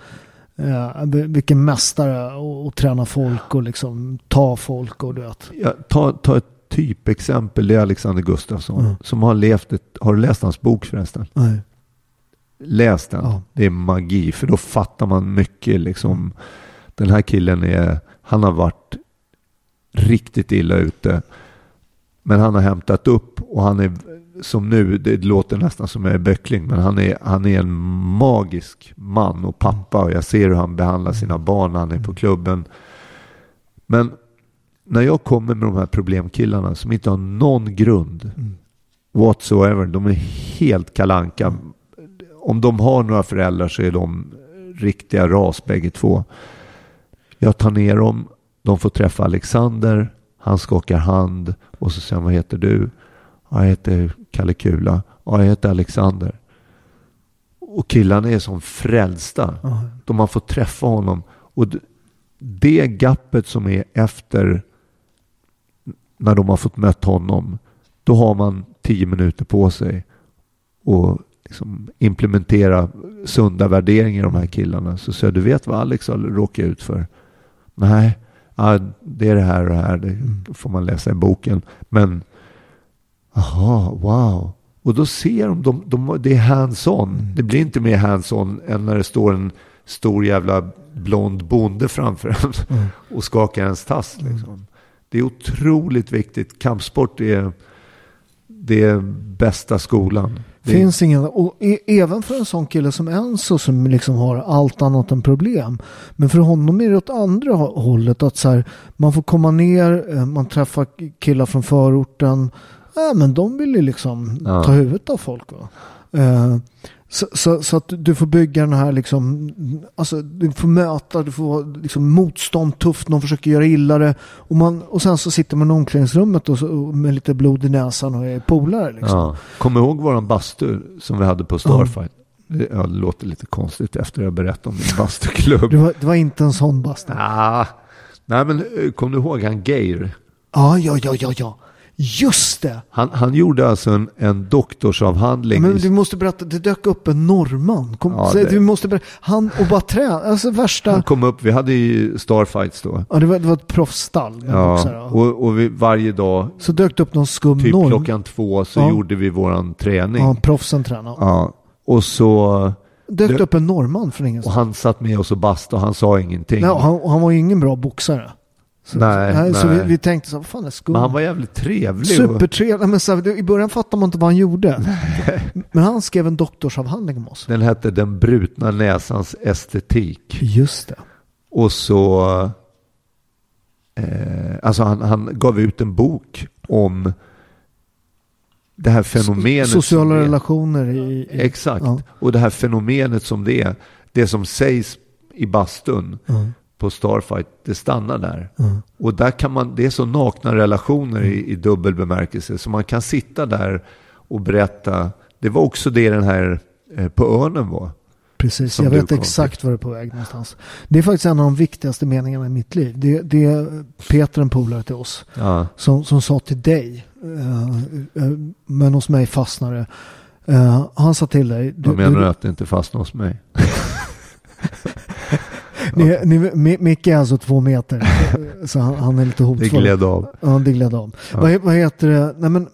Ja, vilken mästare att- att träna folk och liksom ta folk och du vet. Ja, ta, ta ett typexempel, det är Alexander Gustafsson Mm. som har levt ett, har du läst hans bok förresten? Nej. läs den. Ja. Det är magi, för då fattar man mycket liksom. Den här killen är, han har varit riktigt illa ute. Men han har hämtat upp och han är som nu, det låter nästan som jag är böckling, men han är, han är en magisk man och pappa och jag ser hur han behandlar sina barn när han är på klubben. Men när jag kommer med de här problemkillarna som inte har någon grund whatsoever, de är helt kalanka. Om de har några föräldrar så är de riktiga ras bägge två. Jag tar ner dem, de får träffa Alexander, han skakar hand och så säger han, vad heter du? Ja, jag heter Kalle Kula. Ja, jag heter Alexander. Och killarna är som frälsta. Ja. De har fått träffa honom. Och det gappet som är efter när de har fått mött honom. Då har man tio minuter på sig och liksom implementera sunda värderingar i de här killarna. Så säger du vet vad Alex har råkat ut för? Nej, ja, det är det här och det här. Det får man läsa i boken. Men, aha, wow. Och då ser de, de, de det är hands-on. Det blir inte mer hands-on än när det står en stor jävla blond bonde framför en och skakar ens tass. Liksom. Det är otroligt viktigt. Kampsport är, det är bästa skolan. Det Finns ingen, och e, även för en sån kille som Enzo som liksom har allt annat än problem. Men för honom är det åt andra hå- hållet att så här, man får komma ner, eh, man träffar killar från förorten. Ja, men de vill ju liksom Ja. ta huvudet av folk. Va? Eh, så, så, så att du får bygga den här liksom, alltså du får möta, du får liksom motstånd tufft, någon försöker göra illa det. Och, man, och sen så sitter man i omklädningsrummet och så, och med lite blod i näsan och är polare. Liksom. Ja. Kom ihåg våran bastu som vi hade på Starfight? Det, ja, det låter lite konstigt efter att jag berättat om min bastuklubb. Det var, det var inte en sån bastu. Ah, nej men eh, kom du ihåg han Geir? Ja, ja, ja, ja, ja. Just det. Han, han gjorde alltså en, en doktorsavhandling. Men du måste berätta, det dök upp en norrman. Kom, Ja, det- Du måste berätta, han och bara trä, alltså värsta. Han kom upp, vi hade ju Starfights då. Ja, det var, det var ett proffsstall. Ja, ja. och, och vi, varje dag, Så dök det upp någon skum typ norm. klockan två, så Ja. gjorde vi våran träning. Ja, Ja. proffsen tränade. Och så, Dök det upp en norrman från och ingenstans. han satt med oss och bastade och han sa ingenting. Nej, och han, och han var ju ingen bra boxare. Så, Nej, så nej. vi, vi tänkte så vad fan är skum? Men han var jävligt trevlig. Supertrevlig. Men så här, I början fattade man inte vad han gjorde. Men han skrev en doktorsavhandling om oss. Den hette Den brutna näsans estetik. Just det. Och så, eh, alltså han, han gav ut en bok om det här fenomenet. som Sociala relationer i... i Exakt. Ja. Och det här fenomenet som det är, det som sägs i bastun Ja. På Starfight, det stannar där. Ja. Och där kan man, det är så nakna relationer i, i dubbel bemärkelse, så man kan sitta där och berätta. Det var också det den här eh, på Örnen var. Precis, jag du vet exakt var det är på väg någonstans. Det är faktiskt en av de viktigaste meningarna i mitt liv. Det, det är Peter, en polare till oss, Ja, som, som sa till dig, eh, eh, men hos mig fastnade. Eh, han sa till dig, du, vad menar du du, att det inte fastnade hos mig? ni, ni, Mi- Micke är alltså två meter, så han, han är lite Det hotfull. gled av. Ja, det gled av. Ja. Vad, vad heter det? Nej, men,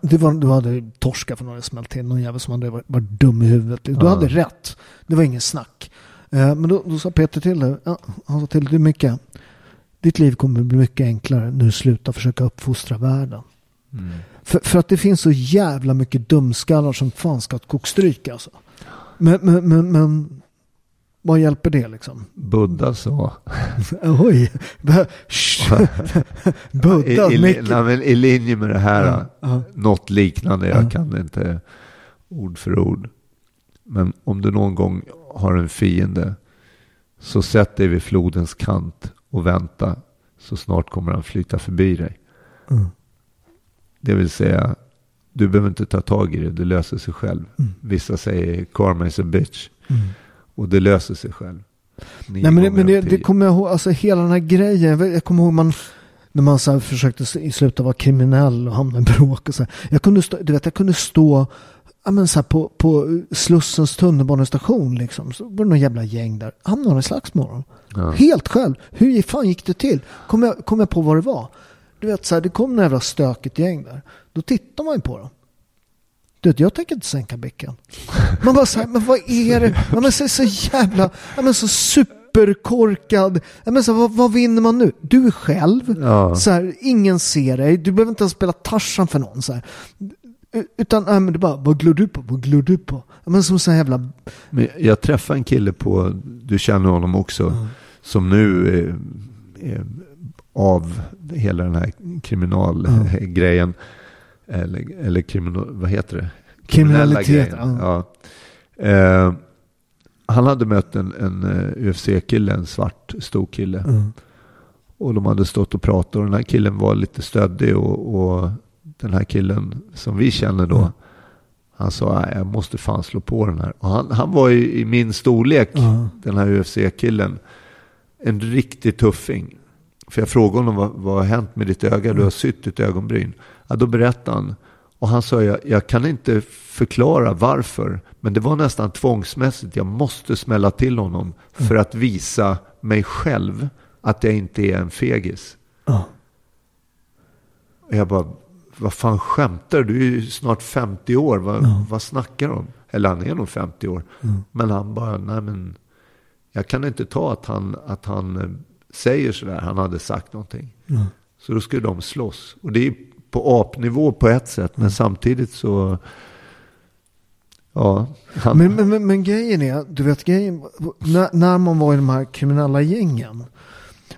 du, var, du hade torska för några smält till. Någon jävel som hade varit, varit dum i huvudet. Du Ja. hade rätt. Det var ingen snack. Eh, men då, då sa Peter till dig. Ja, han sa till dig. Micke. Ditt liv kommer bli mycket enklare när du slutar försöka uppfostra världen. Mm. För, för att det finns så jävla mycket dumskallar som fan ska kokstryk alltså. Men, men, men, men vad hjälper det liksom? Buddha sa. Oj. Buddha. I, i, Micke. nej, men I linje med det här. Ja, ja. Något liknande. Ja. Jag kan inte ord för ord. Men om du någon gång har en fiende. Så sätt dig vid flodens kant och vänta. Så snart kommer han flyta förbi dig. Mm. Det vill säga. Du behöver inte ta tag i det. Det löser sig själv. Mm. Vissa säger karma is a bitch. Mm. Och det löser sig själv. Nio Nej men, det, men det, det kommer jag ihåg, alltså hela den här grejen. Jag kommer ihåg man, när man så försökte s- i slutet vara kriminell och hamna i bråk och så här. Jag kunde stå, du vet, jag kunde stå ja, men så på, på Slussens tunnelbanestation liksom. Så var det någon jävla gäng där. Hamnade i slagsmål. Ja. Helt själv. Hur fan gick det till? Kom jag, kom jag på vad det var? Du vet så här, det kom några jävla stökigt gäng där. Då tittar man ju på dem. Du jag tänker inte sänka bäcken. Man bara så här, men vad är det? Ja, men så, så jävla, ja, men så superkorkad. Ja, men så, vad, vad vinner man nu? Du är själv. Ja. Så här, ingen ser dig. Du behöver inte ens spela Tarzan för någon. Så här. Utan ja, men du bara, vad glor du på? Vad glor du på? Men som så här jävla... Men jag träffade en kille på, du känner honom också, som nu är, är av hela den här kriminalgrejen. Eller, eller kriminal, vad heter det? Kriminalitet. Ja. Eh, han hade mött en, en eh, UFC-kille, en svart stor kille. Mm. Och de hade stått och pratat och den här killen var lite stöddig och, och den här killen som vi känner då, Mm. han sa "Nej, jag måste fan slå på den här. Och han, han var ju i min storlek, Ja. den här UFC-killen. En riktig tuffing. För jag frågade honom vad, vad har hänt med ditt öga? Du har sytt ditt ögonbryn. Ja, då berättade han. Och han sa, jag, jag kan inte förklara varför. Men det var nästan tvångsmässigt. Jag måste smälla till honom för att visa mig själv att jag inte är en fegis. Ja. Och jag bara, vad fan skämtar du? Du är ju snart 50 år. Vad, vad snackar du om? Eller han är nog 50 år. Men han bara, nej men jag kan inte ta att han, att han eh, säger sådär. Han hade sagt någonting. Så då skulle de slåss. Och det är på apnivå på ett sätt. Men samtidigt så, ja. Han, Men, men, men, men grejen är, du vet grejen, när, när man var i de här kriminella gängen.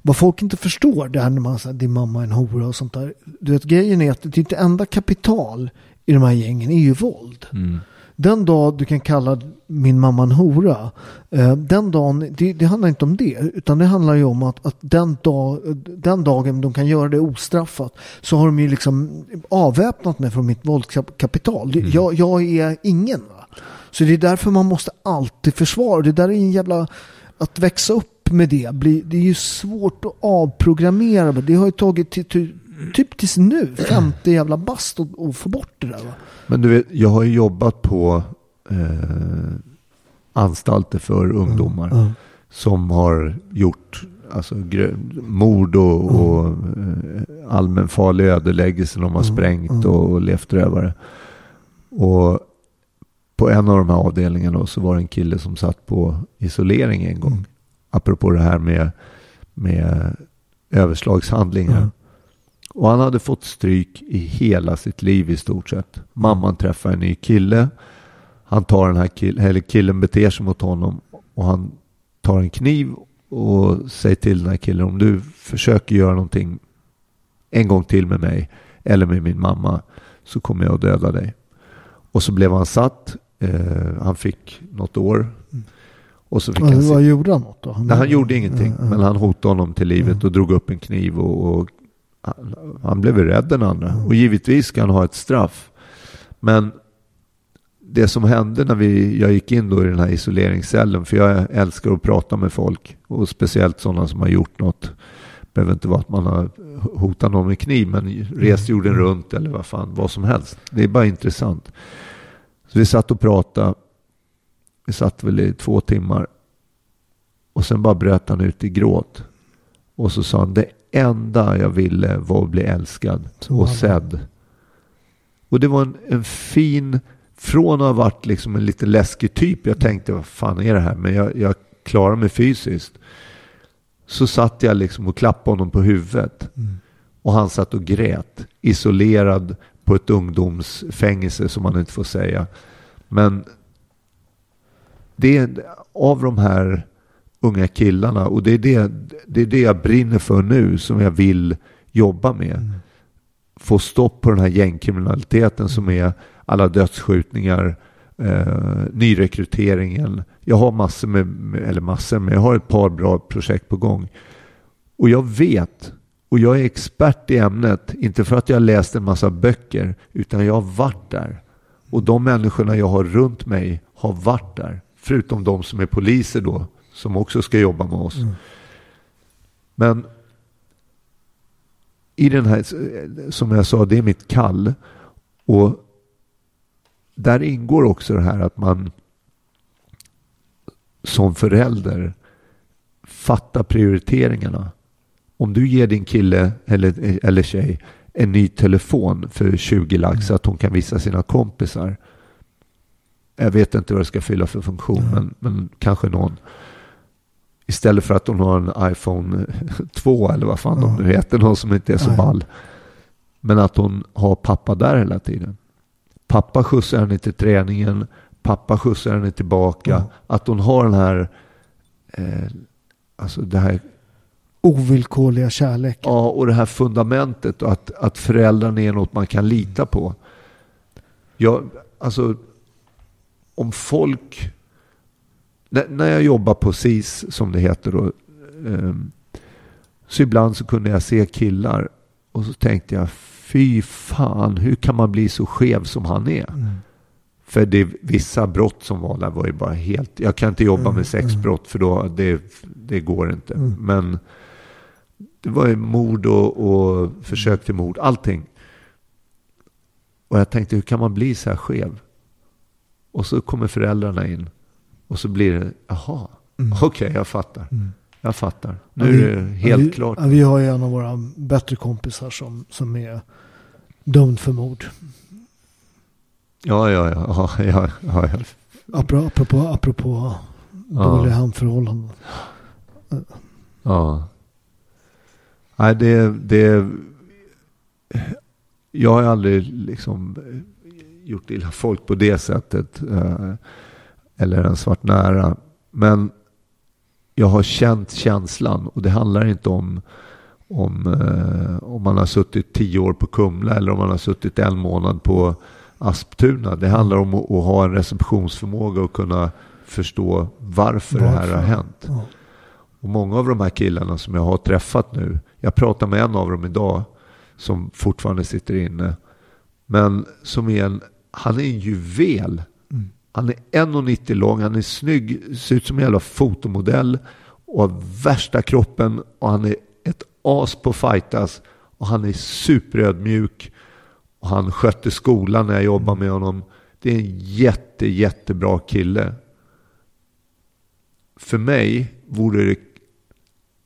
Vad folk inte förstår, det här när man säger din mamma är en hora och sånt där. Du vet grejen är att det är inte enda kapital i de här gängen är ju våld. mm, Den dag du kan kalla min mamma en hora, eh, den dagen, det, det handlar inte om det, utan det handlar ju om att, att den, dag, den dagen de kan göra det ostraffat så har de ju liksom avväpnat mig från mitt våldskapital. Det- Jag, jag är ingen. Va? Så det är därför man måste alltid försvara. Det där är en jävla, att växa upp med det, blir, det är ju svårt att avprogrammera. Det har ju tagit typ tills nu, 50 jävla bast att att få bort det där. Va? Men du vet, jag har ju jobbat på eh, anstalter för ungdomar. Ja. som har gjort alltså, grö- mord och, och eh, allmänfarlig ödeläggelse. De har sprängt och, och levt rövare. Och på en av de här avdelningarna så var det en kille som satt på isolering en gång. Apropå det här med, med överslagshandlingar. Och han hade fått stryk i hela sitt liv i stort sett. Mamman träffar en ny kille. Han tar den här killen, eller killen beter sig mot honom och han tar en kniv och säger till den här killen om du försöker göra någonting en gång till med mig eller med min mamma så kommer jag att döda dig. Och så blev han satt. Eh, han fick något år. Och så fick Ja, han vad gjorde han något då? Nej, han gjorde ingenting. Men han hotade honom till livet och drog upp en kniv. Och, och han, han blev rädd den andra. Och givetvis ska han ha ett straff. Men det som hände när vi, jag gick in då i den här isoleringscellen. För jag älskar att prata med folk. Och speciellt sådana som har gjort något. behöver inte vara att man har hotat någon med kniv. Men rest jorden runt eller vad fan, vad som helst. Det är bara intressant. Så vi satt och pratade. Vi satt väl i två timmar. Och sen bara bröt han ut i gråt. Och så sa han, det enda jag ville var att bli älskad Så och sedd. Och det var en, en fin, från att ha varit liksom en lite läskig typ. Jag tänkte, vad fan är det här? Men jag, jag klarar mig fysiskt. Så satt jag liksom och klappade honom på huvudet. Och han satt och grät. Isolerad på ett ungdomsfängelse som man inte får säga. Men det är av de här unga killarna och det är det, det är det jag brinner för nu som jag vill jobba med. Få stopp på den här gängkriminaliteten som är alla dödsskjutningar, eh, nyrekryteringen. Jag har massor med, med- eller massor, men jag har ett par bra projekt på gång. Och jag vet, och jag är expert i ämnet, inte för att jag läst en massa böcker, utan jag har varit där. Och de människorna jag har runt mig har varit där. Förutom de som är poliser då, som också ska jobba med oss. Men i den här, som jag sa, det är mitt kall. Och där ingår också det här att man som förälder fattar prioriteringarna. Om du ger din kille eller, eller tjej en ny telefon för 20 lax så att hon kan visa sina kompisar. Jag vet inte vad det ska fylla för funktion, Mm. men, men kanske någon. Istället för att hon har en iPhone 2 eller vad fan de Ja. nu heter, någon som inte är så ball. Men att hon har pappa där hela tiden. Pappa skjutsar henne till träningen, pappa skjutsar henne tillbaka. Ja. Att hon har den här, eh, alltså det här Ovillkorliga kärleken. Ja, och det här fundamentet och att, att föräldrarna är något man kan lita på. Jag, alltså, om folk... När, jag jobbar på SIS, som det heter då, ehm, så ibland så kunde jag se killar och så tänkte jag, fy fan, hur kan man bli så skev som han är? Mm. För det vissa brott som var där var ju bara helt... Jag kan inte jobba Mm, med sexbrott för då, det, det går inte. Mm. Men det var ju mord och, och försök till mord, allting. Och jag tänkte, hur kan man bli så här skev? Och så kommer föräldrarna in. Och så blir det, jaha, Mm. okej, jag fattar. Mm. Jag fattar. Nu Ja, är vi- det ja, helt vi, klart. Ja, vi har ju en av våra bättre kompisar som, som är dömd för mord. Ja, ja, ja. ja, ja, ja, ja. Apropå, apropå, apropå dåliga hamnförhållanden. Ja. Nej, det, det... Jag har aldrig liksom gjort illa folk på det sättet. Eller en svart nära. Men jag har känt känslan. Och det handlar inte om om, eh, om man har suttit tio år på Kumla eller om man har suttit en månad på Asptuna. Det handlar om att, att ha en receptionsförmåga och kunna förstå varför, det här Varför? har hänt. Ja. Och många av de här killarna som jag har träffat nu, jag pratar med en av dem idag som fortfarande sitter inne, men som är en, han är en juvel. Mm. Han är 1,90 lång, han är snygg, ser ut som en jävla fotomodell och har värsta kroppen och han är ett as på fightas och han är superödmjuk och han skötte skolan när jag jobbade med honom. Det är en jätte, jättebra kille. För mig vore det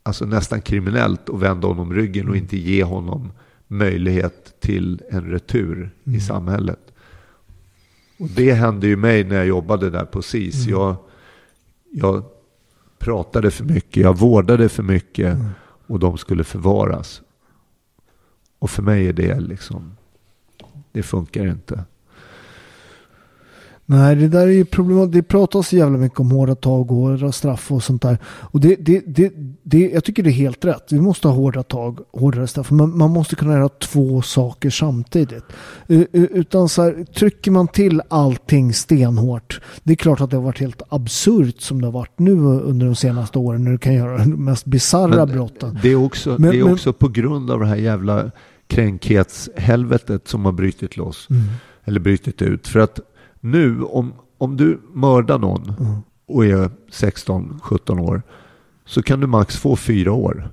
alltså nästan kriminellt att vända honom ryggen och inte ge honom möjlighet till en retur i samhället. Och det hände ju mig när jag jobbade där på SIS. Jag, jag pratade för mycket, jag vårdade för mycket och de skulle förvaras. Och för mig är det liksom, det funkar inte. Nej, det där är ju problemet. Det pratas så jävla mycket om hårda tag och hårda straff och sånt där. Och det, det, det, det, jag tycker det är helt rätt. Vi måste ha hårda tag, hårdare straff. Man, man måste kunna göra två saker samtidigt. Utan så här, trycker man till allting stenhårt. Det är klart att det har varit helt absurt som det har varit nu under de senaste åren. När du kan göra de mest bisarra brotten. Det är också, Men- det är men- också på grund av det här jävla kränkhetshelvetet som har brutit loss. Mm. Eller brutit ut. För att nu, om, om du mördar någon Mm. och är 16-17 år så kan du max få fyra år.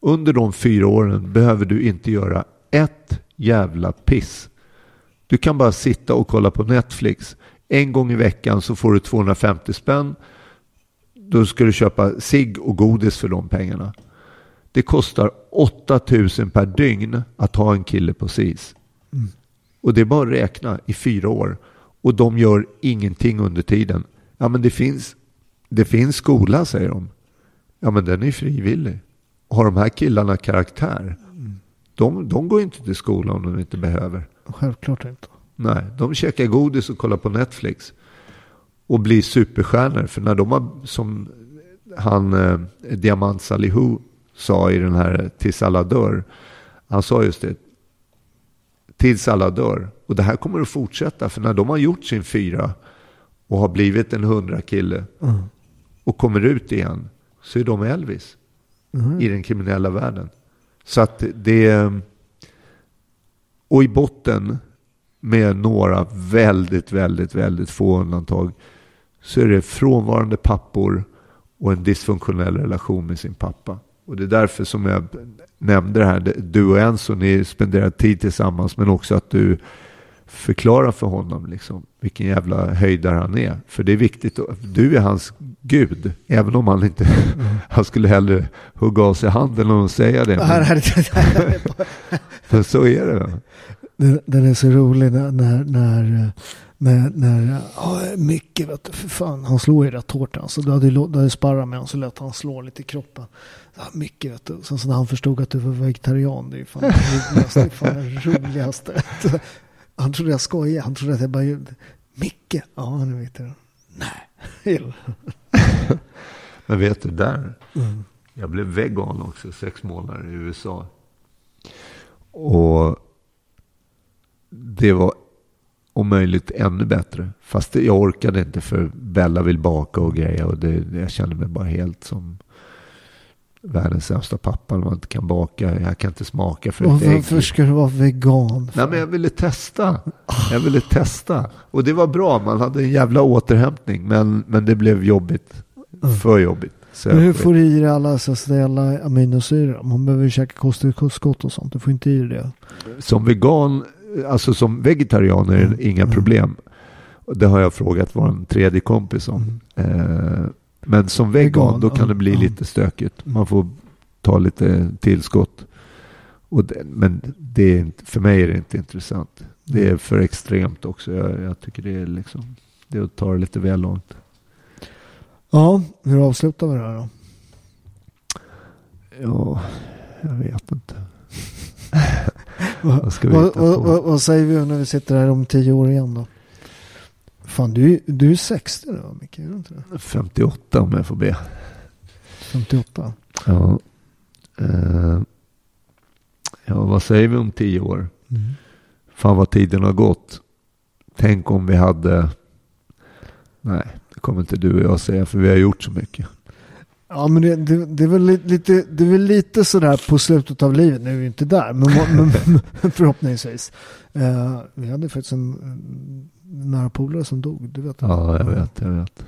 Under de fyra åren behöver du inte göra ett jävla piss. Du kan bara sitta och kolla på Netflix. En gång i veckan så får du 250 spänn. Då ska du köpa cigg och godis för de pengarna. Det kostar 8000 per dygn att ha en kille på SIS. Och det är bara att räkna i fyra år. Och de gör ingenting under tiden. Ja men det finns, det finns skola säger de. Ja men den är frivillig. Har de här killarna karaktär? De, de går inte till skolan om de inte behöver. Självklart inte. Nej, de käkar godis och kollar på Netflix. Och blir superstjärnor. För när de har, som han eh, Diamant Salihu sa i den här Tills alla dör. Han sa just det. Tills alla dör. Och det här kommer att fortsätta. För när de har gjort sin fyra och har blivit en hundra kille Mm. och kommer ut igen så är de Elvis Mm. i den kriminella världen. Så att det... Och i botten med några väldigt, väldigt, väldigt få undantag så är det frånvarande pappor och en dysfunktionell relation med sin pappa. Och det är därför som jag nämnde det här. Du och Enzo, ni spenderar tid tillsammans men också att du förklarar för honom liksom, vilken jävla höjdare han är. För det är viktigt. Du är hans gud. Även om han inte... Han skulle hellre hugga av sig handen att säga det. Men, men så är det. Den, den är så rolig när, när, när, när, när Micke, vet du, för fan, han slår ju rätt hårt. Alltså, du hade, du hade sparrat med honom så lät han slå lite i kroppen. Ja, Micke, vet du. Sen så när han förstod att du var vegetarian, det är fan. Det är fan det roligaste. Han trodde jag skojade. Han trodde att jag bara gjorde Micke? Ja, han är vegetarian. Nej. Men vet du, där. Mm. Jag blev vegan också sex månader i USA. Och det var om möjligt ännu bättre. Fast jag orkade inte för Bella vill baka och grejer. Och det, jag kände mig bara helt som världens sämsta pappa man inte kan baka. Jag kan inte smaka för ett ägg. Varför ska du vara vegan? Nej, men jag ville testa. Jag ville testa. Och det var bra. Man hade en jävla återhämtning. Men, men det blev jobbigt. För jobbigt. Så men hur får du i dig alla essentiella aminosyror? Man behöver ju käka kosttillskott och sånt. Du får inte i dig det. Som vegan, alltså som vegetarian är det mm. inga mm. problem. Det har jag frågat vår tredje kompis om. Mm. Eh, men som vegan, då kan det bli lite stökigt. Man får ta lite tillskott. Och det, men det är inte, för mig är det inte intressant. Det är för extremt också. Jag, jag tycker det är liksom, det är att ta det lite väl långt. Ja, hur avslutar vi det här då? Ja, jag vet inte. vad, vad, vad, vad, säger vi när vi sitter här om tio år igen då? Fan, du, du är 60 då, Micke? Är du inte det? 58 om jag får be. 58? Ja. Uh, ja, vad säger vi om tio år? Mm. Fan vad tiden har gått. Tänk om vi hade... Nej, det kommer inte du och jag säga för vi har gjort så mycket. Ja, men det, det, det, är väl lite, det är väl lite sådär på slutet av livet. Nu är vi inte där, men, men förhoppningsvis. Uh, vi hade faktiskt en nära polare som dog. Du vet Ja, jag vet. Jag vet.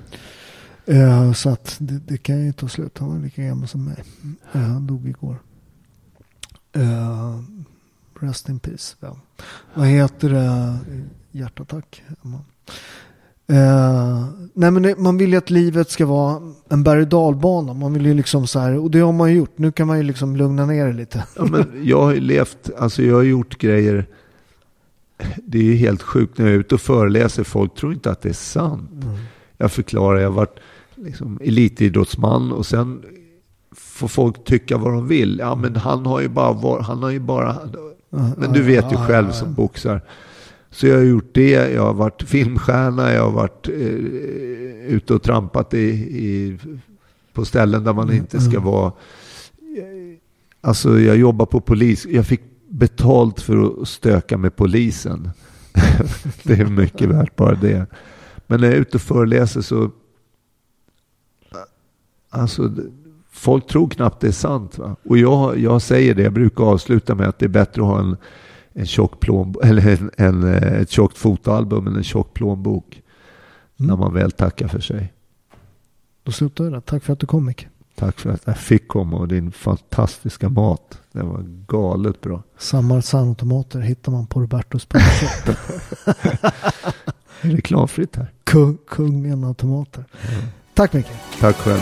Uh, så att det, det, kan ju ta slut. Han var lika gammal som mig. Uh, han dog igår. Uh, rest in peace. Ja. Vad heter det? Hjärtattack. Uh, nej men det, man vill ju att livet ska vara en berg och dalbana. Man vill ju liksom så här, och det har man ju gjort. Nu kan man ju liksom lugna ner det lite. Ja, men jag har ju levt, alltså jag har gjort grejer det är ju helt sjukt när jag är ute och föreläser. Folk tror inte att det är sant. Mm. Jag förklarar, jag har varit liksom elitidrottsman och sen får folk tycka vad de vill. Ja, men han har ju bara han har ju bara... Men du vet ju själv som boxar. Så jag har gjort det, jag har varit filmstjärna, jag har varit eh, ute och trampat i, i, på ställen där man inte ska mm. vara. Alltså jag jobbar på polis, jag fick betalt för att stöka med polisen. det är mycket värt bara det. Men när jag är ute och föreläser så... Alltså, folk tror knappt det är sant. Va? Och jag, jag säger det, jag brukar avsluta med att det är bättre att ha en, en tjock plånbok, eller en, en, ett tjockt fotoalbum än en tjock plånbok. Mm. När man väl tackar för sig. Då slutar vi där. Tack för att du kom Micke. Tack för att jag fick komma och din fantastiska mat. Det var galet bra. Sammarsano-tomater hittar man på Robertos Pizza. Reklamfritt här. Kung, kungen av tomater. Mm. Tack mycket. Tack själv.